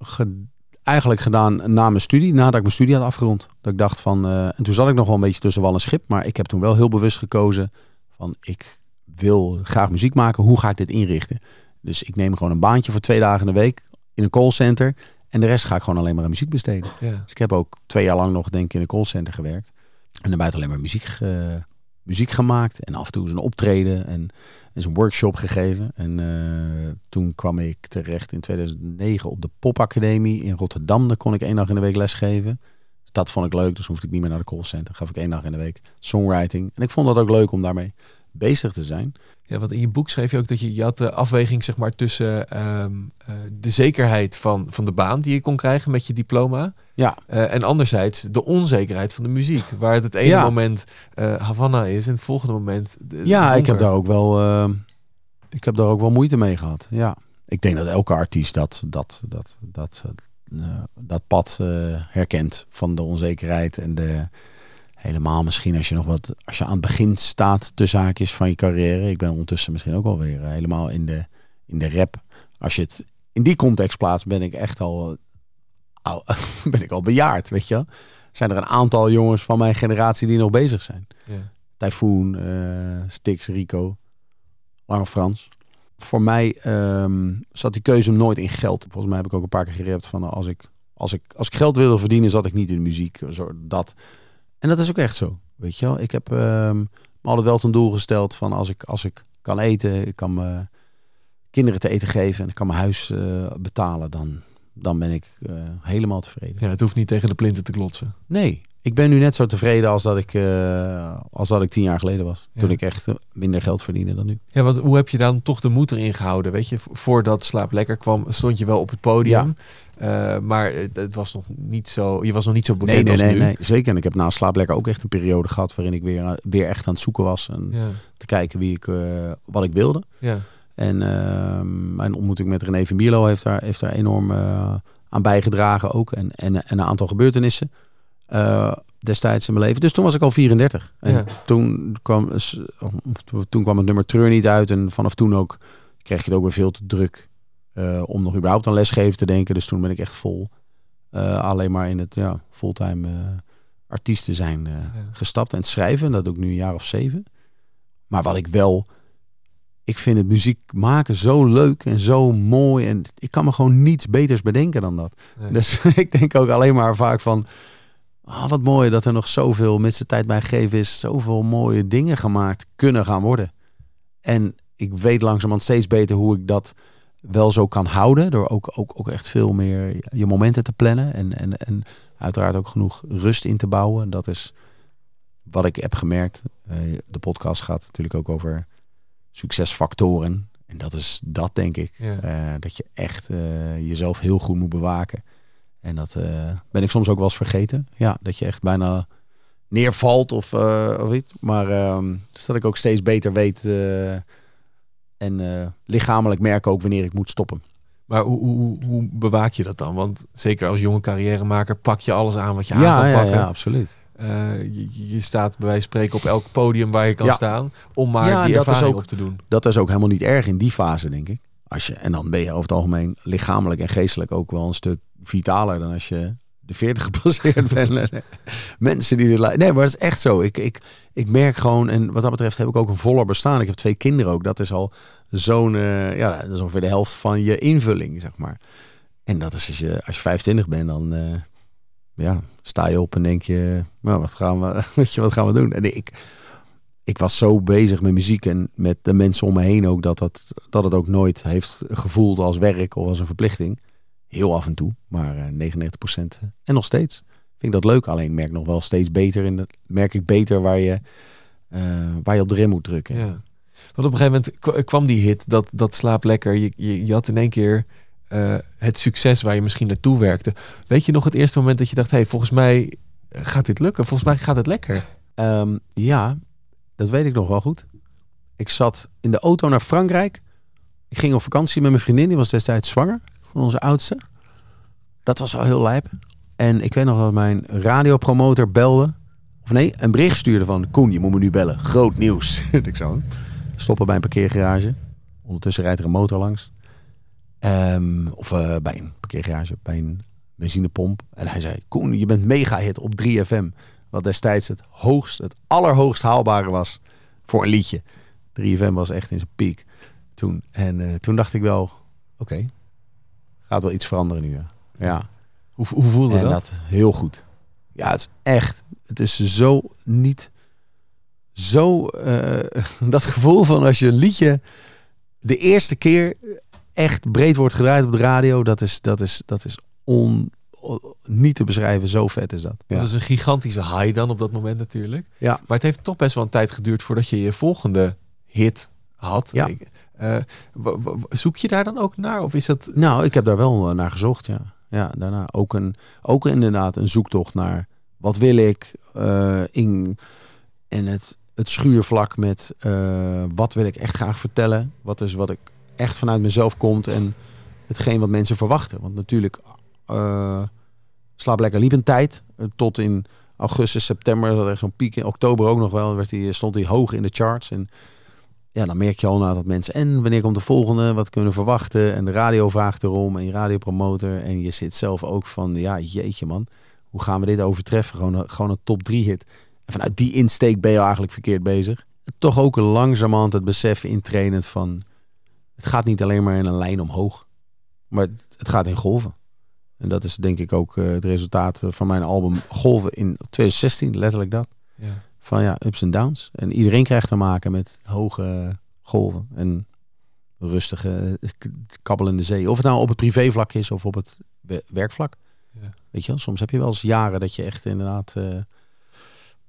ge- eigenlijk gedaan na mijn studie, nadat ik mijn studie had afgerond. Dat ik dacht van, eh, en toen zat ik nog wel een beetje tussen wal en schip, maar ik heb toen wel heel bewust gekozen van ik wil graag muziek maken. Hoe ga ik dit inrichten? Dus ik neem gewoon een baantje voor twee dagen in de week in een callcenter en de rest ga ik gewoon alleen maar aan muziek besteden. Ja. Dus ik heb ook twee jaar lang nog denk ik in een callcenter gewerkt. En daarbuiten alleen maar muziek, ge- muziek gemaakt. En af en toe een optreden en eens een workshop gegeven. En eh, toen kwam ik terecht in 2009 op de Popacademie in Rotterdam. Daar kon ik één dag in de week lesgeven. Dus dat vond ik leuk, dus hoefde ik niet meer naar de callcenter. Gaf ik één dag in de week songwriting. En ik vond dat ook leuk om daarmee bezig te zijn. Ja, want in je boek schreef je ook dat je, je had de afweging zeg maar, tussen ehm, eh, de zekerheid van, van de baan die je kon krijgen met je diploma. Ja. eh, en anderzijds de onzekerheid van de muziek. Waar het het ene Ja. moment eh Havana is en het volgende moment. de- Ja, ik heb daar ook wel, eh, ik heb daar ook wel moeite mee gehad. Ja, ik denk dat elke artiest dat, dat, dat, dat, dat pad herkent van de onzekerheid en de helemaal misschien als je nog wat, als je aan het begin staat tussen haakjes van je carrière. Ik ben ondertussen misschien ook alweer eh, helemaal in de, in de rap. Als je het in die context plaatst, ben ik echt al, al ben ik al bejaard, weet je. wel. Zijn er een aantal jongens van mijn generatie die nog bezig zijn. Ja. Typhoon, eh Stix, Rico, Lange Frans. Voor mij ehm, zat die keuze nooit in geld. Volgens mij heb ik ook een paar keer gerept van als ik, als ik, als ik geld wilde verdienen, zat ik niet in de muziek. Zo, dat. En dat is ook echt zo. Weet je wel, ik heb ehm, me altijd wel ten doel gesteld van als ik, als ik kan eten, ik kan mijn kinderen te eten geven en ik kan mijn huis eh, betalen, dan, dan ben ik eh, helemaal tevreden. ja, het hoeft niet tegen de plinten te klotsen. Nee, ik ben nu net zo tevreden als dat ik, eh, als dat ik tien jaar geleden was. Toen ik echt eh, minder geld verdiende dan nu. Ja, want hoe heb je dan toch de moed erin gehouden? Weet je, vo- voordat Slaap Lekker kwam, stond je wel op het podium. Eh, maar het- was nog niet zo, je was nog niet zo bekend Nee, nee, als nee, nu. nee. Zeker. En ik heb na slaaplekker ook echt een periode gehad waarin ik weer, aan- weer echt aan het zoeken was. En Ja, te kijken wie ik, eh, wat ik wilde. ja. En ehm, mijn ontmoeting met René van Bierlo heeft daar, heeft daar enorm eh, aan bijgedragen ook. En, en, en een aantal gebeurtenissen eh, destijds in mijn leven. Dus toen was ik al 34. En Ja. toen, kwam, toen kwam het nummer Treur niet uit. En vanaf toen ook kreeg je het ook weer veel te druk eh, om nog überhaupt aan lesgeven te denken. Dus toen ben ik echt vol eh, alleen maar in het ja, fulltime artiest te zijn gestapt. En het schrijven, dat doe ik nu een jaar of zeven. Maar wat ik wel ik vind het muziek maken zo leuk en zo mooi. En ik kan me gewoon niets beters bedenken dan dat. Nee. Dus ik denk ook alleen maar vaak van... Ah, wat mooi dat er nog zoveel met zijn tijd bij gegeven is. Zoveel mooie dingen gemaakt kunnen gaan worden. En ik weet langzamerhand steeds beter hoe ik dat wel zo kan houden. Door ook, ook, ook echt veel meer je momenten te plannen. En, en, en uiteraard ook genoeg rust in te bouwen. Dat is wat ik heb gemerkt. Eh, de podcast gaat natuurlijk ook over succesfactoren. En dat is dat, denk ik. Ja. Eh, dat je echt eh, jezelf heel goed moet bewaken. En dat eh, ben ik soms ook wel eens vergeten. Ja, dat je echt bijna neervalt of, eh, of iets. Maar ehm, dus dat ik ook steeds beter weet eh, en lichamelijk merk ook wanneer ik moet stoppen. Maar hoe, hoe, hoe- bewaak je dat dan? Want zeker als jonge carrièremaker pak je alles aan wat je aan kan ja, pakken. ja, absoluut. Eh, je, je staat bij wijze van spreken op elk podium waar je kan Ja. staan. Om maar Ja, die ervaring ook- op te doen. Dat is ook helemaal niet erg in die fase, denk ik. Je, en dan ben je over het algemeen lichamelijk en geestelijk ook wel een stuk vitaler dan als je de 40 gepasseerd bent. Mensen die li- Nee, maar dat is echt zo. Ik, ik, ik merk gewoon, en wat dat betreft heb ik ook een voller bestaan. Ik heb twee kinderen ook. Dat is al zo'n, eh, ja, dat is ongeveer de helft van je invulling, zeg maar. En dat is als je, als je 25 bent, dan eh, ja, sta je op en denk je, nou, wat gaan we, weet je, wat gaan we doen? En ik, ik was zo bezig met muziek en met de mensen om me heen ook, dat, dat, dat het ook nooit heeft gevoeld als werk of als een verplichting. Heel af en toe, maar eh 99% En nog steeds vind ik dat leuk. Alleen merk nog wel steeds beter in de, merk ik beter waar je, eh, waar je op de rem moet drukken. Ja. Want op een gegeven moment kwa- kwam die hit, dat, dat slaap lekker. Je, je, je had in één keer eh, het succes waar je misschien naartoe werkte. Weet je nog het eerste moment dat je dacht, hey, volgens mij gaat dit lukken. Volgens mij gaat het lekker. Ehm, ja, dat weet ik nog wel goed. Ik zat in de auto naar Frankrijk. Ik ging op vakantie met mijn vriendin. Die was destijds zwanger van onze oudste. Dat was al heel lijp. En ik weet nog dat mijn radiopromotor belde. Of nee, een bericht stuurde van... Koen, je moet me nu bellen. Groot nieuws. ik. Stoppen bij een parkeergarage. Ondertussen rijdt er een motor langs. Ehm, of eh, bij een parkeergarage, bij een benzinepomp. En hij zei, Koen, je bent mega hit op 3FM. Wat destijds het hoogst, het allerhoogst haalbare was voor een liedje. 3FM was echt in zijn piek toen. En eh, toen dacht ik wel, oké, gaat wel iets veranderen nu. Ja, ja. Hoe, hoe voelde en dat? dat heel goed. Ja, het is echt, het is zo niet, zo, eh, dat gevoel van als je een liedje de eerste keer echt breed wordt gedraaid op de radio, dat is, dat is, dat is on- niet te beschrijven. Zo vet is dat. Ja. Dat is een gigantische high dan op dat moment natuurlijk. Ja. Maar het heeft toch best wel een tijd geduurd voordat je je volgende hit had. Ja. Ik- eh, zoek je daar dan ook naar? Of is dat... Nou, ik heb daar wel eh, naar gezocht, ja. Ja, daarna ook, een, ook inderdaad een zoektocht naar wat wil ik eh, in, in het, het schuurvlak met eh, wat wil ik echt graag vertellen. Wat is wat ik echt vanuit mezelf komt en hetgeen wat mensen verwachten. Want natuurlijk, eh Slaap Lekker liep een tijd. eh, tot in augustus, september, dat echt zo'n piek. In oktober ook nog wel, werd die, stond hij hoog in de charts. En ja, dan merk je al na dat mensen... En wanneer komt de volgende? Wat kunnen we verwachten? En de radio vraagt erom. En je radiopromotor. En je zit zelf ook van... Ja, jeetje man. Hoe gaan we dit overtreffen? Gewoon een, gewoon een top 3 hit. En vanuit die insteek ben je eigenlijk verkeerd bezig. Toch ook langzamerhand het besef intrainend van... Het gaat niet alleen maar in een lijn omhoog. Maar het gaat in golven. En dat is denk ik ook eh, het resultaat van mijn album Golven in 2016. Letterlijk dat Ja. van ja, ups en downs. En iedereen krijgt te maken met hoge golven en rustige k- kabbelende zee. Of het nou op het privévlak is of op het we- werkvlak. Ja. Weet je wel, soms heb je wel eens jaren dat je echt inderdaad eh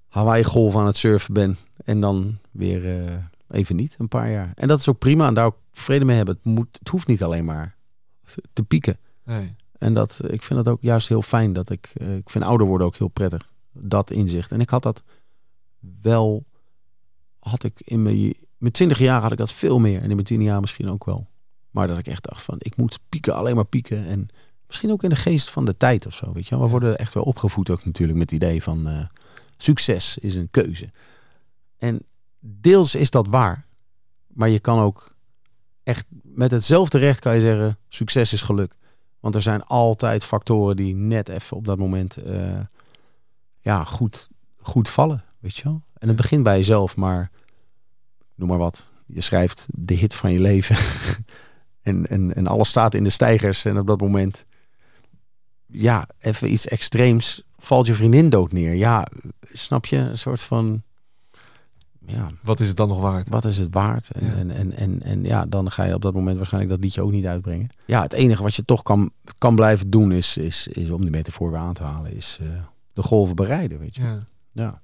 Hawaii golf aan het surfen bent. En dan weer eh, even niet, een paar jaar. En dat is ook prima en daar ook vrede mee hebben. Het, moet, het hoeft niet alleen maar te pieken. Nee. En dat, ik vind dat ook juist heel fijn. Dat ik, eh, ik vind ouder worden ook heel prettig. Dat inzicht. En ik had dat wel, had ik in mijn, mijn twintig jaar had ik dat veel meer. En in mijn tien jaar misschien ook wel. Maar dat ik echt dacht van, ik moet pieken, alleen maar pieken. En misschien ook in de geest van de tijd of zo. Weet je. We worden echt wel opgevoed ook natuurlijk met het idee van eh, succes is een keuze. En deels is dat waar. Maar je kan ook echt met hetzelfde recht kan je zeggen, succes is geluk. Want er zijn altijd factoren die net even op dat moment eh, ja, goed, goed vallen. Weet je wel? En het begint bij jezelf, maar noem maar wat. Je schrijft de hit van je leven. en, en, en alles staat in de stijgers. En op dat moment, ja, even iets extreems. Valt je vriendin dood neer. Ja, snap je? Een soort van, ja, Wat is het dan nog waard? wat is het waard? En, Ja. en, en, en, en ja, dan ga je op dat moment waarschijnlijk dat liedje ook niet uitbrengen. Ja, het enige wat je toch kan, kan blijven doen is, is, is om die metafoor weer aan te halen, is eh, de golven bereiden, weet je. Ja. Ja.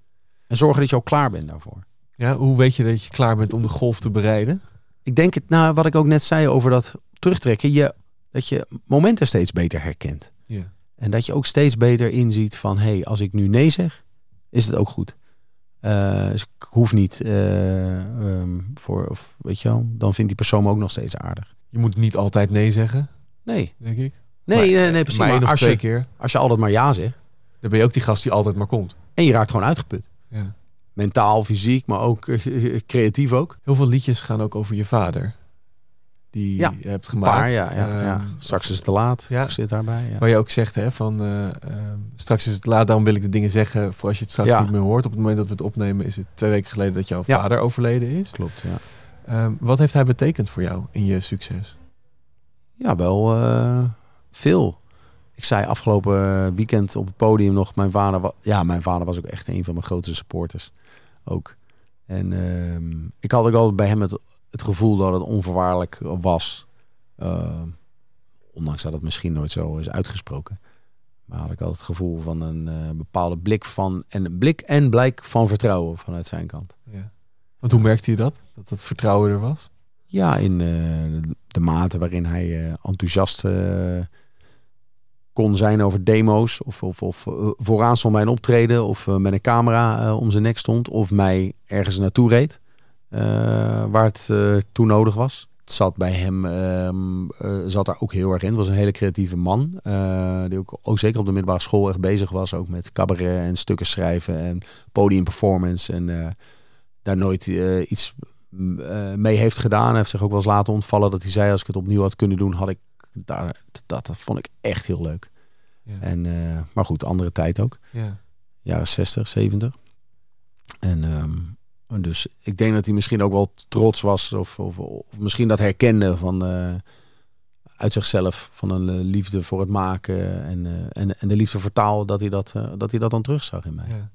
En zorgen dat je ook klaar bent daarvoor. ja, hoe weet je dat je klaar bent om de golf te bereiden? ik denk het, nou, wat ik ook net zei over dat terugtrekken, je, dat je momenten steeds beter herkent. Ja. En dat je ook steeds beter inziet van, hé, hey, als ik nu nee zeg, is het ook goed. Eh, dus ik hoef niet eh, ehm, voor, of, weet je wel, dan vindt die persoon me ook nog steeds aardig. Je moet niet altijd nee zeggen, Nee, denk ik. nee, Maar- nee, nee, precies. Maar één Maar of als twee je, keer, als je altijd maar ja zegt dan ben je ook die gast die altijd maar komt. en je raakt gewoon uitgeput. Ja. Mentaal, fysiek, maar ook eh, creatief ook. Heel veel liedjes gaan ook over je vader. Die Ja, je hebt gemaakt. paar, ja, ja, ja. Ehm, Straks is het te laat. Ja. Ik zit daarbij. Ja. Waar je ook zegt, hè, van eh, ehm, straks is het laat, daarom wil ik de dingen zeggen voor als je het straks Ja. niet meer hoort. Op het moment dat we het opnemen is het twee weken geleden dat jouw Ja. vader overleden is. Klopt, ja. Ehm, wat heeft hij betekend voor jou in je succes? Ja, wel eh, veel. Ik zei afgelopen weekend op het podium nog, mijn vader, ja, mijn vader was ook echt een van mijn grootste supporters. Ook. En ik had ook altijd bij hem het, het gevoel dat het onvoorwaardelijk was. Ehm, ondanks dat het misschien nooit zo is uitgesproken. Maar had ik altijd het gevoel van een eh, bepaalde blik van, en een blik en blijk van vertrouwen vanuit zijn kant. Ja. Want hoe merkte je dat? Dat het vertrouwen er was? Ja, in eh, de mate waarin hij eh, enthousiast kon zijn over demo's. Of, of, of vooraan stond bij een optreden. Of met een camera om zijn nek stond. Of mij ergens naartoe reed. Eh, waar het eh, toe nodig was. Het zat bij hem, ehm, eh, zat daar ook heel erg in. Het was een hele creatieve man. die ook, ook zeker op de middelbare school echt bezig was. Ook met cabaret en stukken schrijven en podiumperformance. En daar nooit iets m- eh, mee heeft gedaan. Hij heeft zich ook wel eens laten ontvallen dat hij zei... als ik het opnieuw had kunnen doen, had ik... Daar, dat, dat vond ik echt heel leuk. Ja. En, maar goed, andere tijd ook. ja. Jaren 60, 70. En ehm, dus ik denk dat hij misschien ook wel trots was. Of, of, of misschien dat herkende van... eh, uit zichzelf van een eh, liefde voor het maken en, eh, en, en de liefde voor taal, dat hij dat, dat hij dat dan terugzag in mij. Ja.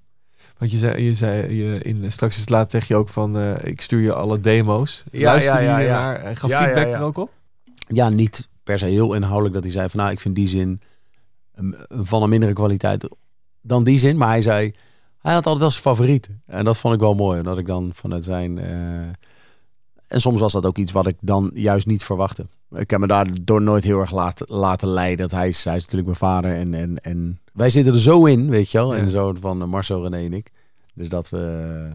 Want je zei, je zei je in, straks is het laat zeg je ook van ik stuur je alle demo's. Ja, Luisterde ja, ja, je ja. naar en gaf Ja, feedback er ook op? Ja, niet per se heel inhoudelijk dat hij zei van nou, ik vind die zin um, van een mindere kwaliteit dan die zin. Maar hij zei, hij had altijd wel zijn favorieten. En dat vond ik wel mooi, dat ik dan vanuit zijn... eh, en soms was dat ook iets wat ik dan juist niet verwachtte. Ik heb me daardoor nooit heel erg laten, laten leiden. Dat hij, is, hij is natuurlijk mijn vader en, en, en wij zitten er zo in, weet je wel. Ja. En zo van Marcel, René en ik. Dus dat we,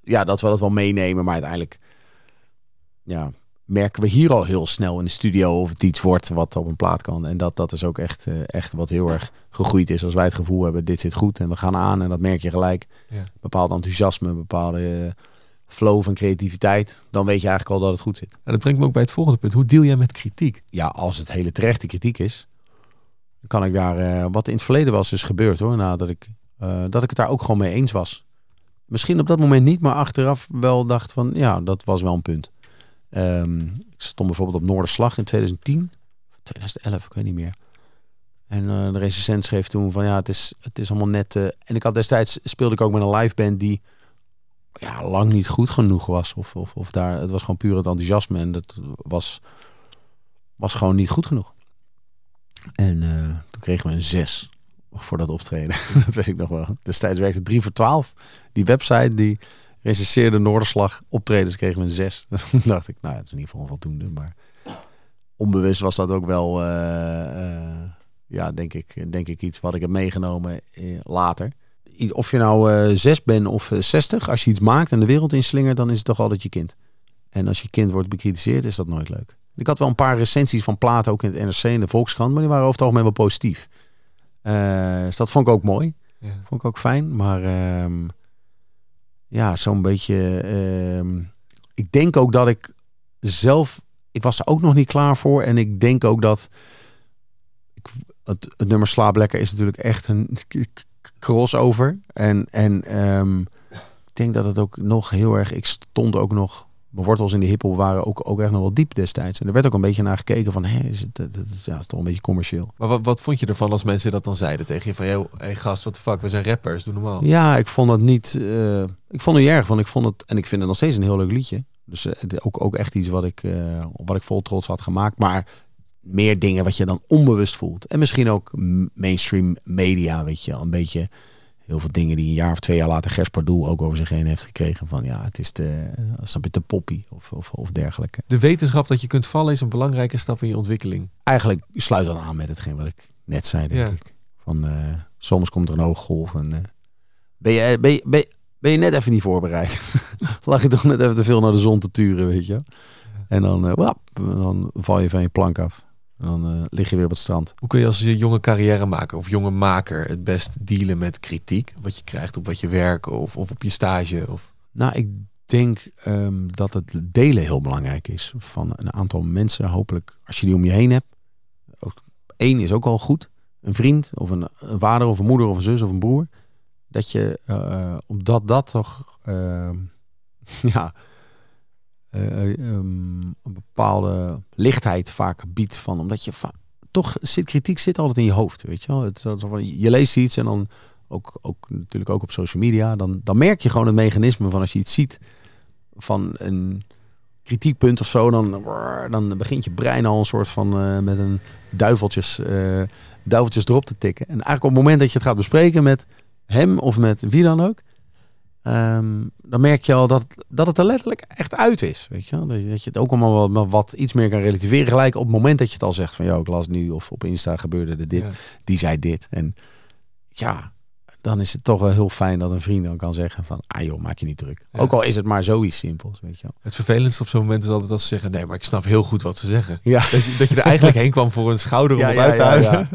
ja, dat we dat wel meenemen. Maar uiteindelijk, ja, merken we hier al heel snel in de studio of het iets wordt wat op een plaat kan. En dat, dat is ook echt, eh, echt wat heel erg gegroeid is. Als wij het gevoel hebben, dit zit goed en we gaan aan. En dat merk je gelijk. Ja. Bepaald enthousiasme, bepaalde eh, flow van creativiteit. Dan weet je eigenlijk al dat het goed zit. En dat brengt me ook bij het volgende punt. Hoe deal jij met kritiek? Ja, als het hele terechte kritiek is, dan kan ik daar, eh, wat in het verleden was, is gebeurd hoor. Nadat ik, dat ik het daar ook gewoon mee eens was. Misschien op dat moment niet, maar achteraf wel dacht van, ja, dat was wel een punt. Ehm, ik stond bijvoorbeeld op Noorderslag in 2010, 2011, ik weet niet meer. En eh, de recensent schreef toen van, ja, het is, het is allemaal net... eh, en ik had destijds, speelde ik ook met een live band die ja, lang niet goed genoeg was. Of, of, of daar, het was gewoon puur het enthousiasme en dat was, was gewoon niet goed genoeg. En eh, toen kregen we een 6 voor dat optreden. dat weet ik nog wel. Destijds werkte 3 voor 12. Die website die recenseerde Noorderslag optredens kregen we een 6. Toen dacht ik, nou ja, het is in ieder geval voldoende. Maar onbewust was dat ook wel, eh, eh, ja, denk ik, denk ik iets wat ik heb meegenomen eh, later. Of je nou 6 bent of 60, als je iets maakt en de wereld inslingert, dan is het toch altijd je kind. En als je kind wordt bekritiseerd, is dat nooit leuk. Ik had wel een paar recensies van platen, ook in het NRC en de Volkskrant, maar die waren over het algemeen wel positief. Dus dat vond ik ook mooi. Ja. Vond ik ook fijn. Maar ehm, ja, zo'n beetje. ehm, ik denk ook dat ik zelf. Ik was er ook nog niet klaar voor. En ik denk ook dat. Ik, het, nummer Slaap Lekker is natuurlijk echt een crossover. En, en ehm, ik denk dat het ook nog heel erg. Ik stond ook nog. Mijn wortels in de hiphop waren ook, ook echt nog wel diep destijds. En er werd ook een beetje naar gekeken van. Hé, is het, dat is, ja, is toch een beetje commercieel. Maar wat, wat vond je ervan als mensen dat dan zeiden tegen je? Van, hey gast, wat de fuck, we zijn rappers, doe normaal. Ja, ik vond het niet. eh, ik vond het niet erg, want ik vond het. En ik vind het nog steeds een heel leuk liedje. Dus eh, ook, ook echt iets wat ik, eh, wat ik vol trots had gemaakt. Maar meer dingen wat je dan onbewust voelt. En misschien ook mainstream media, weet je. Een beetje heel veel dingen die een jaar of twee jaar later Gers Pardoel ook over zich heen heeft gekregen. Van ja, het is de, snap je, de poppy of, of, of dergelijke. De wetenschap dat je kunt vallen is een belangrijke stap in je ontwikkeling. Eigenlijk sluit dan aan met hetgeen wat ik net zei, denk Ja. ik. Van eh, soms komt er een hoge golf en eh, ben, je, ben, je, ben, je, ben je net even niet voorbereid. Lag je toch net even te veel naar de zon te turen, weet je. En dan, eh, wap, dan val je van je plank af. En dan eh, lig je weer op het strand. Hoe kun je als je jonge carrière maker of jonge maker het best dealen met kritiek? Wat je krijgt op wat je werk of, of op je stage? Of... Nou, ik denk ehm, dat het delen heel belangrijk is van een aantal mensen. Hopelijk, als je die om je heen hebt. Ook, één is ook al goed. Een vriend of een, een vader of een moeder of een zus of een broer. Dat je, eh, omdat dat toch, ehm, ja, eh, eh, ehm, een bepaalde lichtheid vaak biedt van, omdat je toch zit kritiek zit altijd in je hoofd, weet je wel. Het, je leest iets en dan ook, ook natuurlijk ook op social media, dan, dan merk je gewoon het mechanisme van als je iets ziet van een kritiekpunt of zo, dan, dan begint je brein al een soort van eh, met een duiveltjes, duiveltjes erop te tikken. En eigenlijk op het moment dat je het gaat bespreken met hem of met wie dan ook, ehm, dan merk je al dat, dat het er letterlijk echt uit is. Weet je? wel. Dat je, dat je het ook allemaal wat, wat iets meer kan relativeren. Gelijk op het moment dat je het al zegt van, joh, ik las nu of op Insta gebeurde er dit Ja. die zei dit. En ja, dan is het toch wel heel fijn dat een vriend dan kan zeggen van, ah joh, maak je niet druk. Ja. Ook al is het maar zoiets simpels, weet je wel. Het vervelendste op zo'n moment is altijd als ze zeggen: Nee, maar ik snap heel goed wat ze zeggen. Ja, Dat je, dat je er eigenlijk heen kwam voor een schouder om ja, uit te ja, huilen. ja.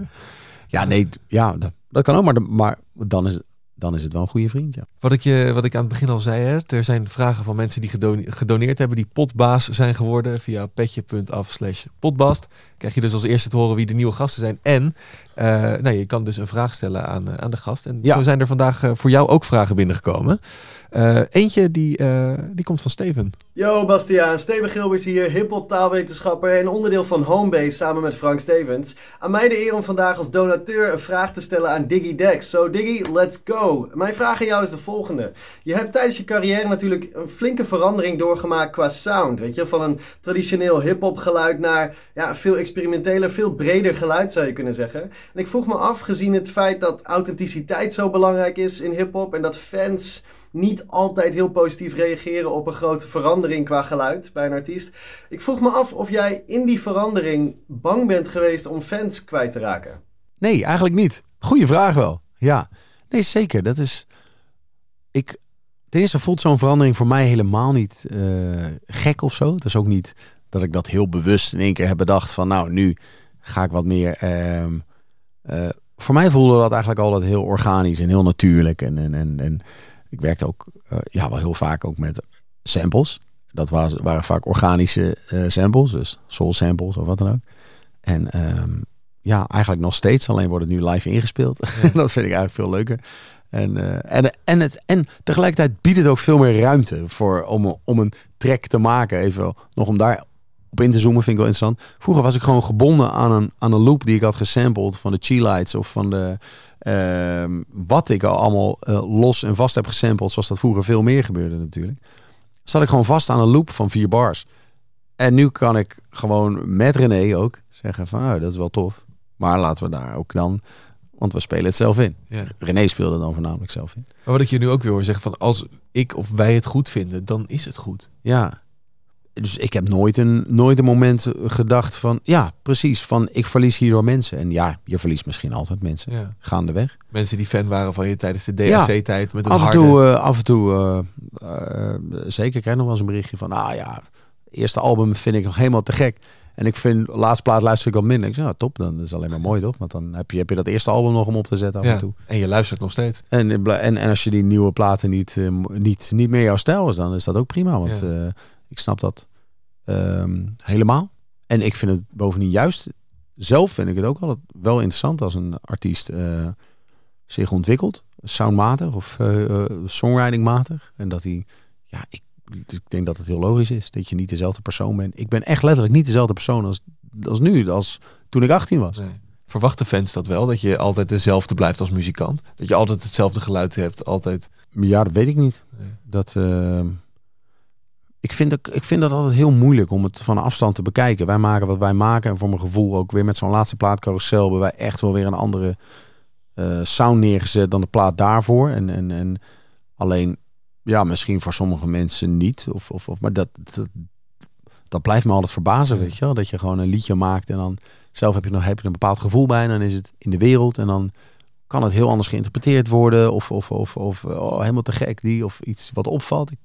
ja, nee, ja, dat, dat kan ook, maar, de- maar dan, is, het- dan is het wel een goede vriend, ja. Wat ik, je, wat ik aan het begin al zei, hè, er zijn vragen van mensen die gedone- gedoneerd hebben, die potbaas zijn geworden via petje.af slash potbast. Krijg je dus als eerste te horen wie de nieuwe gasten zijn. En eh, nou, je kan dus een vraag stellen aan, eh, aan de gast. En Ja. zo zijn er vandaag eh, voor jou ook vragen binnengekomen. Eh, eentje die, eh, die komt van Steven. Yo Bastiaan, Steven Gilbers hier, hip-hop taalwetenschapper en onderdeel van Homebase samen met Frank Stevens. Aan mij de eer om vandaag als donateur een vraag te stellen aan Diggy Dex. So Diggy, let's go. Mijn vraag aan jou is de volgende. Je hebt tijdens je carrière natuurlijk een flinke verandering doorgemaakt qua sound. Weet je, van een traditioneel hip-hop geluid naar ja, veel experimenteler, veel breder geluid zou je kunnen zeggen. En ik vroeg me af, gezien het feit dat authenticiteit zo belangrijk is in hip-hop en dat fans niet altijd heel positief reageren op een grote verandering qua geluid bij een artiest. Ik vroeg me af of jij in die verandering bang bent geweest om fans kwijt te raken. Nee, eigenlijk niet. Goeie vraag wel. Ja, nee, zeker. Dat is. Ik. Ten eerste voelt zo'n verandering voor mij helemaal niet eh, gek of zo. Het is ook niet dat ik dat heel bewust in één keer heb bedacht van, nou, nu ga ik wat meer. ehm, eh, voor mij voelde dat eigenlijk altijd heel organisch en heel natuurlijk. En, en, en, en ik werkte ook eh, ja, wel heel vaak ook met samples. Dat was, waren vaak organische eh, samples, dus soul samples of wat dan ook. En ehm, ja, eigenlijk nog steeds. Alleen wordt het nu live ingespeeld. dat vind ik eigenlijk veel leuker. En, en, en, het, en tegelijkertijd biedt het ook veel meer ruimte voor, om, om een track te maken. Even nog om daar op in te zoomen vind ik wel interessant. Vroeger was ik gewoon gebonden aan een, aan een loop die ik had gesampled van de Chi-Lights of van de... ehm, wat ik al allemaal eh, los en vast heb gesampled, zoals dat vroeger veel meer gebeurde natuurlijk. Zat ik gewoon vast aan een loop van vier bars. En nu kan ik gewoon met René ook zeggen van, nou, dat is wel tof. Maar laten we daar ook dan, want we spelen het zelf in. Ja. René speelde dan voornamelijk zelf in. Maar wat ik je nu ook weer hoor zeggen van als ik of wij het goed vinden, dan is het goed. Ja. Dus ik heb nooit een, nooit een moment gedacht van, ja, precies, van ik verlies hierdoor mensen. En ja, je verliest misschien altijd mensen Ja. gaandeweg. Mensen die fan waren van je tijdens de Ja. DSC-tijd met Af en harde. toe, eh, af en toe eh, eh, zeker, ik krijg nog wel eens een berichtje van, ah ja, eerste album vind ik nog helemaal te gek. En ik vind, laatste plaat luister ik wat minder. Ik zeg, nou top, dan is alleen maar mooi toch? Want dan heb je, heb je dat eerste album nog om op te zetten af ja. en toe. En je luistert nog steeds. En, en, en als je die nieuwe platen niet, niet, niet meer jouw stijl is, dan is dat ook prima. Want ik snap dat ehm, helemaal. En ik vind het bovendien juist, zelf vind ik het ook altijd wel interessant als een artiest eh, zich ontwikkelt. Soundmatig of eh, songwritingmatig. En dat hij, ja, ik, ik denk dat het heel logisch is dat je niet dezelfde persoon bent. Ik ben echt letterlijk niet dezelfde persoon als, als nu, als toen ik 18 was. Nee. Verwachten fans dat wel? Dat je altijd dezelfde blijft als muzikant? Dat je altijd hetzelfde geluid hebt? Altijd. Ja, dat weet ik niet. Nee. Dat, eh, ik, vind dat, ik vind dat altijd heel moeilijk om het van een afstand te bekijken. Wij maken wat wij maken. En voor mijn gevoel ook weer met zo'n laatste plaat Carousel... hebben wij echt wel weer een andere eh, sound neergezet dan de plaat daarvoor. En, en, en alleen, ja, misschien voor sommige mensen niet. Of, of, of, maar dat, dat, dat blijft me altijd verbazen, weet je wel. Dat je gewoon een liedje maakt en dan zelf heb je, nog, heb je een bepaald gevoel bij. En dan is het in de wereld en dan kan het heel anders geïnterpreteerd worden. Of, of, of, of oh, helemaal te gek die. Of iets wat opvalt. Ik,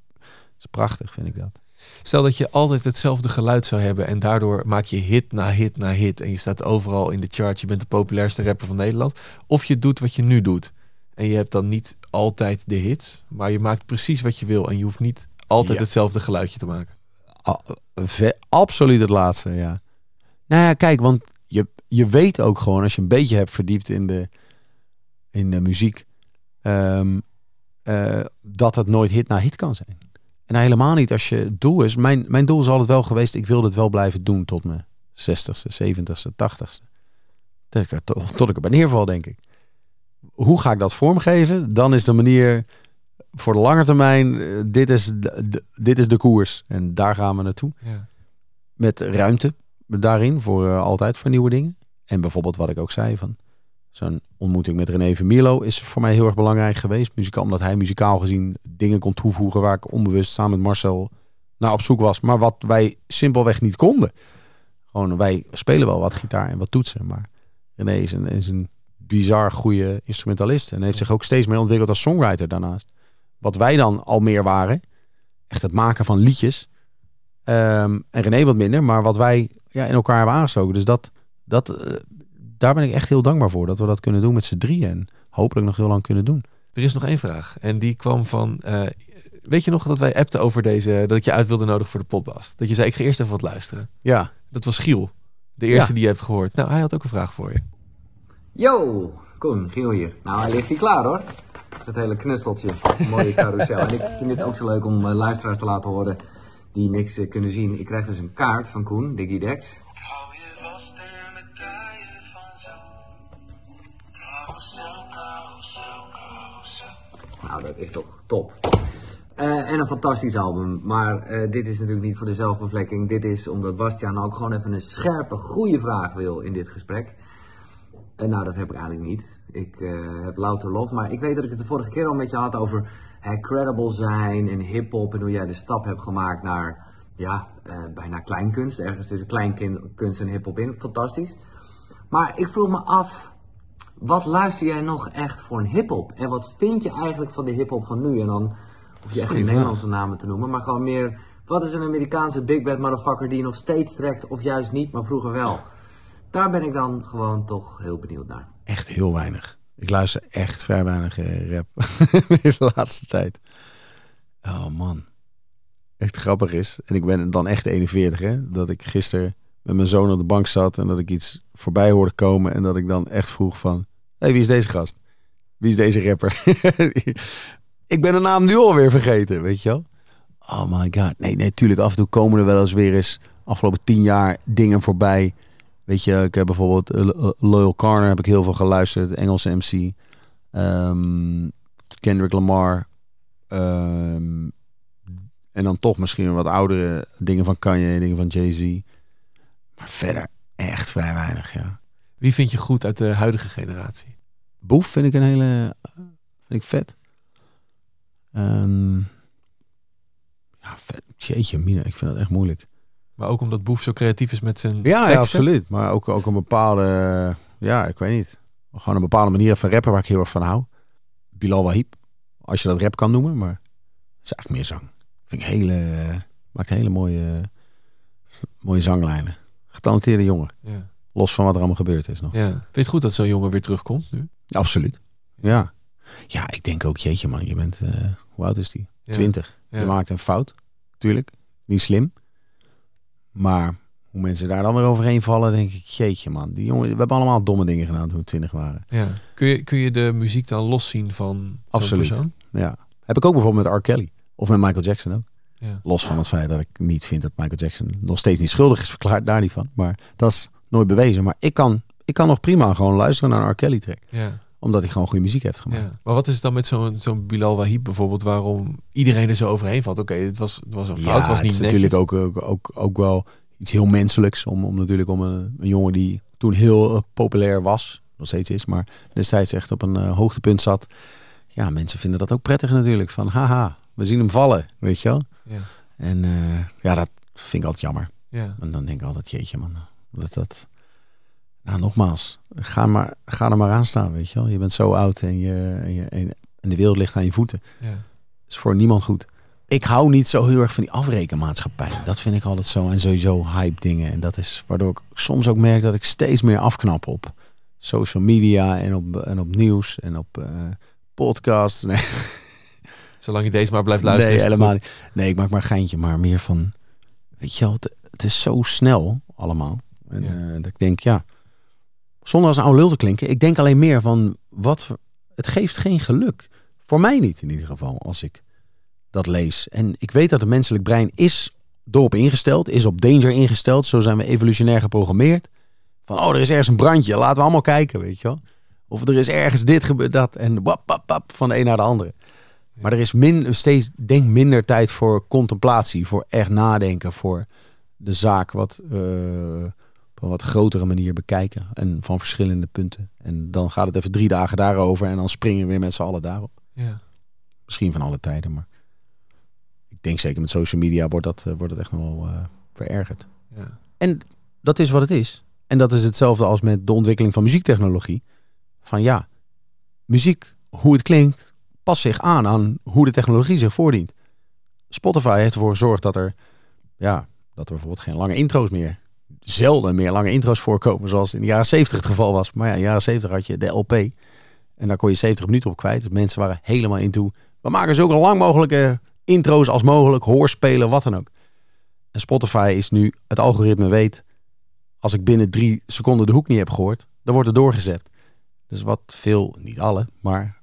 is prachtig, vind ik dat. Stel dat je altijd hetzelfde geluid zou hebben en daardoor maak je hit na hit na hit en je staat overal in de chart, je bent de populairste rapper van Nederland. Of je doet wat je nu doet en je hebt dan niet altijd de hits, maar je maakt precies wat je wil en je hoeft niet altijd Ja. hetzelfde geluidje te maken. Absoluut het laatste, ja. Nou ja, kijk, want je, je weet ook gewoon als je een beetje hebt verdiept in de, in de muziek, eh, dat het nooit hit na hit kan zijn. En helemaal niet als je het doel is. Mijn, mijn doel is altijd wel geweest, ik wil dit wel blijven doen tot mijn 60ste, 70ste, 80ste. Tot ik, er, tot, tot ik erbij neerval, denk ik. Hoe ga ik dat vormgeven? Dan is de manier voor de lange termijn, eh, dit is de, de- dit is de koers. En daar gaan we naartoe. Ja. Met ruimte daarin voor eh, altijd voor nieuwe dingen. En bijvoorbeeld wat ik ook zei van zo'n ontmoeting met René Vermilo is voor mij heel erg belangrijk geweest. Muzikaal, omdat hij muzikaal gezien dingen kon toevoegen waar ik onbewust samen met Marcel naar op zoek was. Maar wat wij simpelweg niet konden. Gewoon, wij spelen wel wat gitaar en wat toetsen. Maar René is een, is een bizar goede instrumentalist. En heeft zich ook steeds meer ontwikkeld als songwriter daarnaast. Wat wij dan al meer waren. Echt het maken van liedjes. Ehm, en René wat minder. Maar wat wij ja, in elkaar hebben aangestoken. Dus dat, dat, eh, daar ben ik echt heel dankbaar voor. Dat we dat kunnen doen met z'n drieën. En hopelijk nog heel lang kunnen doen. Er is nog één vraag en die kwam van, eh, weet je nog dat wij appten over deze, dat ik je uit wilde nodigen voor de podcast? Dat je zei, ik ga eerst even wat luisteren. Ja, Dat was Giel, de eerste Ja. die je hebt gehoord. Nou, hij had ook een vraag voor je. Yo, Koen, Giel hier. Nou, hij ligt hier klaar hoor. Dat hele knusteltje. Mooie carousel. En ik vind het ook zo leuk om eh, luisteraars te laten horen die niks eh, kunnen zien. Ik krijg dus een kaart van Koen, Diggy Nou, dat is toch top. Eh, en een fantastisch album. Maar eh, dit is natuurlijk niet voor de zelfbevlekking. Dit is omdat Bastiaan ook gewoon even een scherpe, goede vraag wil in dit gesprek. En nou, dat heb ik eigenlijk niet. Ik eh, heb louter lof. Maar ik weet dat ik het de vorige keer al met je had over credible zijn en hip-hop. En hoe jij de stap hebt gemaakt naar ja, eh, bijna kleinkunst. Ergens tussen kleinkunst en hip-hop in. Fantastisch. Maar ik vroeg me af, wat luister jij nog echt voor een hip-hop? En wat vind je eigenlijk van de hip-hop van nu? En dan hoef je echt geen. Nederlandse namen te noemen, maar gewoon meer. Wat is een Amerikaanse big bad motherfucker die nog steeds trekt, of juist niet, maar vroeger wel? Daar ben ik dan gewoon toch heel benieuwd naar. echt heel weinig. Ik luister echt vrij weinig eh, rap in de laatste tijd. Oh man. Echt grappig is. En ik ben dan echt 41 hè. Dat ik gisteren met mijn zoon op de bank zat. En dat ik iets voorbij hoorde komen. En dat ik dan echt vroeg van... Wie is deze gast? Wie is deze rapper? ik ben de naam nu alweer vergeten, weet je wel? Oh my god. Nee, nee. Af en toe komen er wel eens weer eens... Afgelopen tien jaar dingen voorbij... Weet je, ik heb bijvoorbeeld eh, Lo- Loyal Carner heb ik heel veel geluisterd, Engelse MC. Ehm, Kendrick Lamar. Ehm, en dan toch misschien wat oudere dingen van Kanye, dingen van Jay-Z. Maar verder echt vrij weinig, ja. Wie vind je goed uit de huidige generatie? Boef vind ik een hele... Vind ik vet. Ehm, ja, vet. Jeetje, Mina, ik vind dat echt moeilijk. Maar ook omdat Boef zo creatief is met zijn Ja, ja teksten. absoluut. Maar ook, ook een bepaalde, ja, ik weet niet. Gewoon een bepaalde manier van rappen waar ik heel erg van hou. Bilal Wahib, als je dat rap kan noemen, maar het is eigenlijk meer zang. Vind ik hele, maakt hele mooie, mooie zanglijnen. Getalenteerde jongen. Ja. Los van wat er allemaal gebeurd is nog. ja. Vind je het goed dat zo'n jongen weer terugkomt nu? Absoluut. Ja. Ja, ik denk ook, jeetje man, je bent, eh, hoe oud is die? Ja. 20. Ja. Je maakt een fout, tuurlijk. Niet slim. Maar hoe mensen daar dan weer overheen vallen, denk ik, jeetje man. Die jongen, we hebben allemaal domme dingen gedaan toen we 20 waren. Ja. Kun, je, kun je de muziek dan loszien van Absoluut. persoon? Ja. Heb ik ook bijvoorbeeld met R. Kelly. Of met Michael Jackson ook. Ja. Los van het feit dat ik niet vind dat Michael Jackson nog steeds niet schuldig is verklaard, daar niet van. Maar dat is nooit bewezen. Maar ik kan, ik kan nog prima gewoon luisteren naar een R. Kelly track. Ja. Omdat hij gewoon goede muziek heeft gemaakt. Ja. Maar wat is het dan met zo'n zo'n Bilal Wahib bijvoorbeeld, waarom iedereen er zo overheen valt? Oké, het, was, het was een fout, het was het niet is netjes. natuurlijk ook, ook, ook, ook wel iets heel menselijks. Om, om natuurlijk om een, een jongen die toen heel eh, populair was. nog steeds is, maar destijds echt op een eh, hoogtepunt zat. Ja, mensen vinden dat ook prettig natuurlijk. Van haha, we zien hem vallen, weet je wel. Ja. En eh, ja, dat vind ik altijd jammer. Ja. En dan denk ik altijd, jeetje man, dat dat... Nou, nogmaals, ga, maar, ga er maar aan staan, weet je wel. Je bent zo oud en, je, en, je, en de wereld ligt aan je voeten. Ja. is voor niemand goed. Ik hou niet zo heel erg van die afrekenmaatschappij. Dat vind ik altijd zo. En sowieso hype dingen. En dat is waardoor ik soms ook merk dat ik steeds meer afknap op social media en op, en op nieuws en op eh, podcasts. Nee, Zolang je deze maar blijft luisteren. nee helemaal niet. Nee, ik maak maar een geintje. Maar meer van, weet je wel, het, het is zo snel allemaal. En Ja. eh, dat ik denk, ja, zonder als een oude lul te klinken. Ik denk alleen meer van, wat, het geeft geen geluk. Voor mij niet in ieder geval, als ik dat lees. En ik weet dat het menselijk brein is erop ingesteld, is op danger ingesteld. Zo zijn we evolutionair geprogrammeerd. Van, oh, er is ergens een brandje, laten we allemaal kijken, weet je wel. Of er is ergens dit gebeurd, dat. En wap, wap, wap, van de een naar de andere. Maar er is min, steeds, denk minder tijd voor contemplatie, voor echt nadenken, voor de zaak wat, eh, op een wat grotere manier bekijken. En van verschillende punten. En dan gaat het even drie dagen daarover en dan springen we weer met z'n allen daarop. Ja. Misschien van alle tijden, maar ik denk zeker met social media wordt dat, eh, wordt dat echt nog wel eh, verergerd. Ja. En dat is wat het is. En dat is hetzelfde als met de ontwikkeling van muziektechnologie. Van ja, muziek, hoe het klinkt, past zich aan aan hoe de technologie zich voordient. Spotify heeft ervoor gezorgd dat er, ja, dat er bijvoorbeeld geen lange intro's meer, zelden meer lange intro's voorkomen, zoals in de jaren 70 het geval was. Maar ja, in de jaren 70 had je de LP en daar kon je 70 minuten op kwijt. Dus mensen waren helemaal into. We maken zulke lang mogelijke intro's als mogelijk, hoorspelen, wat dan ook. En Spotify is nu, het algoritme weet, als ik binnen drie seconden de hoek niet heb gehoord, dan wordt er doorgezet. Dus wat veel, niet alle, maar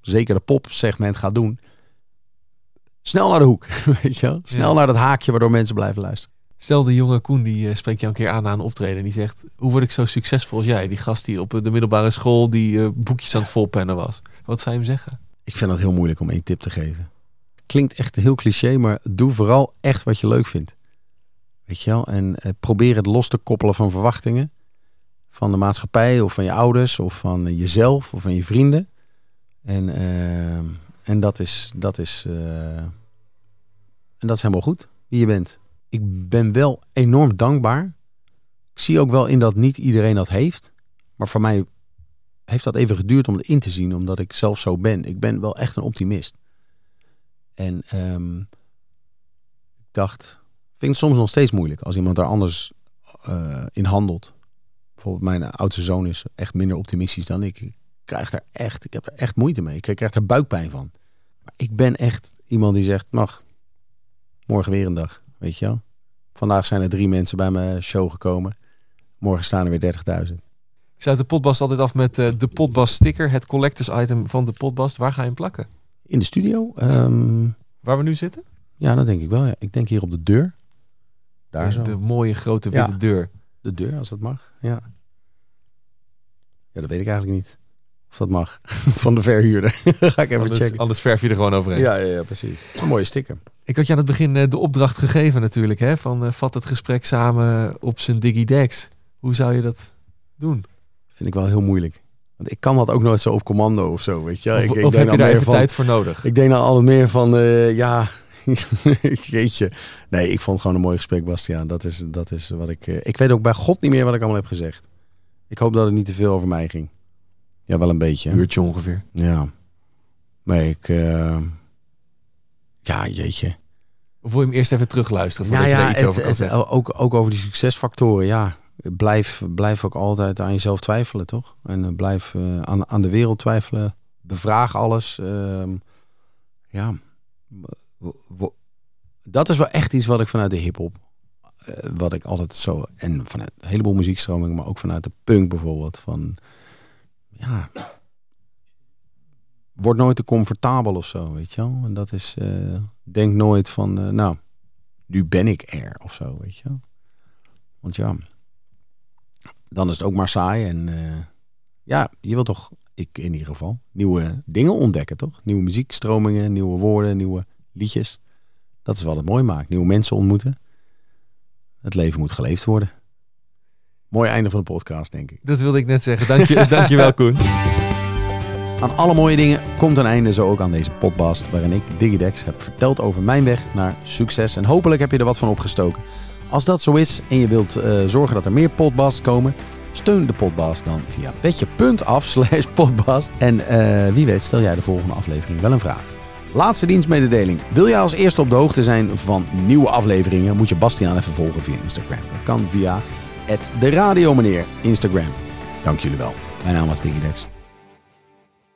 zeker de popsegment gaat doen. Snel naar de hoek, weet je wel? Snel Ja. naar dat haakje waardoor mensen blijven luisteren. Stel de jonge Koen die eh, spreekt jou een keer aan na een optreden en die zegt: Hoe word ik zo succesvol als jij? Die gast die op de middelbare school die eh, boekjes aan het volpennen was. Wat zou je hem zeggen? Ik vind dat heel moeilijk om één tip te geven. Klinkt echt heel cliché, maar doe vooral echt wat je leuk vindt. Weet je wel? En eh, probeer het los te koppelen van verwachtingen. Van de maatschappij of van je ouders of van eh, jezelf of van je vrienden. En, eh, en dat is, dat is, eh, en dat is helemaal goed, wie je bent. Ik ben wel enorm dankbaar. Ik zie ook wel in dat niet iedereen dat heeft. Maar voor mij heeft dat even geduurd om het in te zien, omdat ik zelf zo ben. Ik ben wel echt een optimist. En ehm, ik dacht, vind het soms nog steeds moeilijk als iemand daar anders eh, in handelt. Bijvoorbeeld mijn oudste zoon is echt minder optimistisch dan ik. Ik krijg daar echt, ik heb er echt moeite mee. Ik krijg er buikpijn van. Maar ik ben echt iemand die zegt, mag, morgen weer een dag, weet je wel. Vandaag zijn er drie mensen bij mijn show gekomen. Morgen staan er weer 30.000. Ik sluit de potbast altijd af met eh, de potbast sticker, het collectors item van de potbast. Waar ga je hem plakken? In de studio? ehm, Waar we nu zitten? ja, dat denk ik wel. Ja. Ik denk hier op de deur. Daar zo. De mooie grote witte Ja. deur. De deur, als dat mag. Ja. Ja, dat weet ik eigenlijk niet. Of dat mag. Van de verhuurder. Ga ik even Anders, checken. anders verf je er gewoon overheen. Ja, ja, ja, precies. Een mooie sticker. Ik had je aan het begin eh, de opdracht gegeven natuurlijk. Hè? Van eh, vat het gesprek samen op zijn Digidex. Hoe zou je dat doen? Vind ik wel heel moeilijk. Want ik kan dat ook nooit zo op commando of zo, weet je. Of, ik, ik of denk heb je daar meer even van, tijd voor nodig? Ik denk dan altijd meer van, eh, ja, jeetje. Nee, ik vond het gewoon een mooi gesprek, Bastiaan. Dat is, dat is wat ik... eh, ik weet ook bij God niet meer wat ik allemaal heb gezegd. Ik hoop dat het niet te veel over mij ging. Ja, wel een beetje. Een uurtje ongeveer. Ja. Nee, ik... eh, Ja, jeetje. Of wil je hem eerst even terugluisteren voordat Nou ja, iets het- over kan het- zeggen? ook, ook over die succesfactoren. Ja, blijf, blijf ook altijd aan jezelf twijfelen, toch? En eh, blijf eh, aan, aan de wereld twijfelen. Bevraag alles. ehm, ja, dat is wel echt iets wat ik vanuit de hip-hop. wat ik altijd zo. En vanuit een heleboel muziekstromingen, maar ook vanuit de punk bijvoorbeeld. Van ja. Word nooit te comfortabel of zo, weet je wel. En dat is. eh, denk nooit van. eh, nou, nu ben ik er of zo, weet je wel. Want ja, dan is het ook maar saai. En eh, ja, je wil toch, ik in ieder geval, nieuwe dingen ontdekken, toch? Nieuwe muziekstromingen, nieuwe woorden, nieuwe liedjes. Dat is wat het mooi maakt. Nieuwe mensen ontmoeten. Het leven moet geleefd worden. Mooi einde van de podcast, denk ik. Dat wilde ik net zeggen. Dank je, dankjewel, Koen. Aan alle mooie dingen komt een einde, zo ook aan deze podcast, waarin ik, Digidex, heb verteld over mijn weg naar succes. En hopelijk heb je er wat van opgestoken. Als dat zo is en je wilt eh, zorgen dat er meer podcasts komen, steun de podcast dan via petje.af slash podcast. En eh, wie weet stel jij de volgende aflevering wel een vraag. Laatste dienstmededeling. Wil jij als eerste op de hoogte zijn van nieuwe afleveringen, moet je Bastiaan even volgen via Instagram. Dat kan via de Radio Meneer Instagram. Dank jullie wel. Mijn naam was Digidex.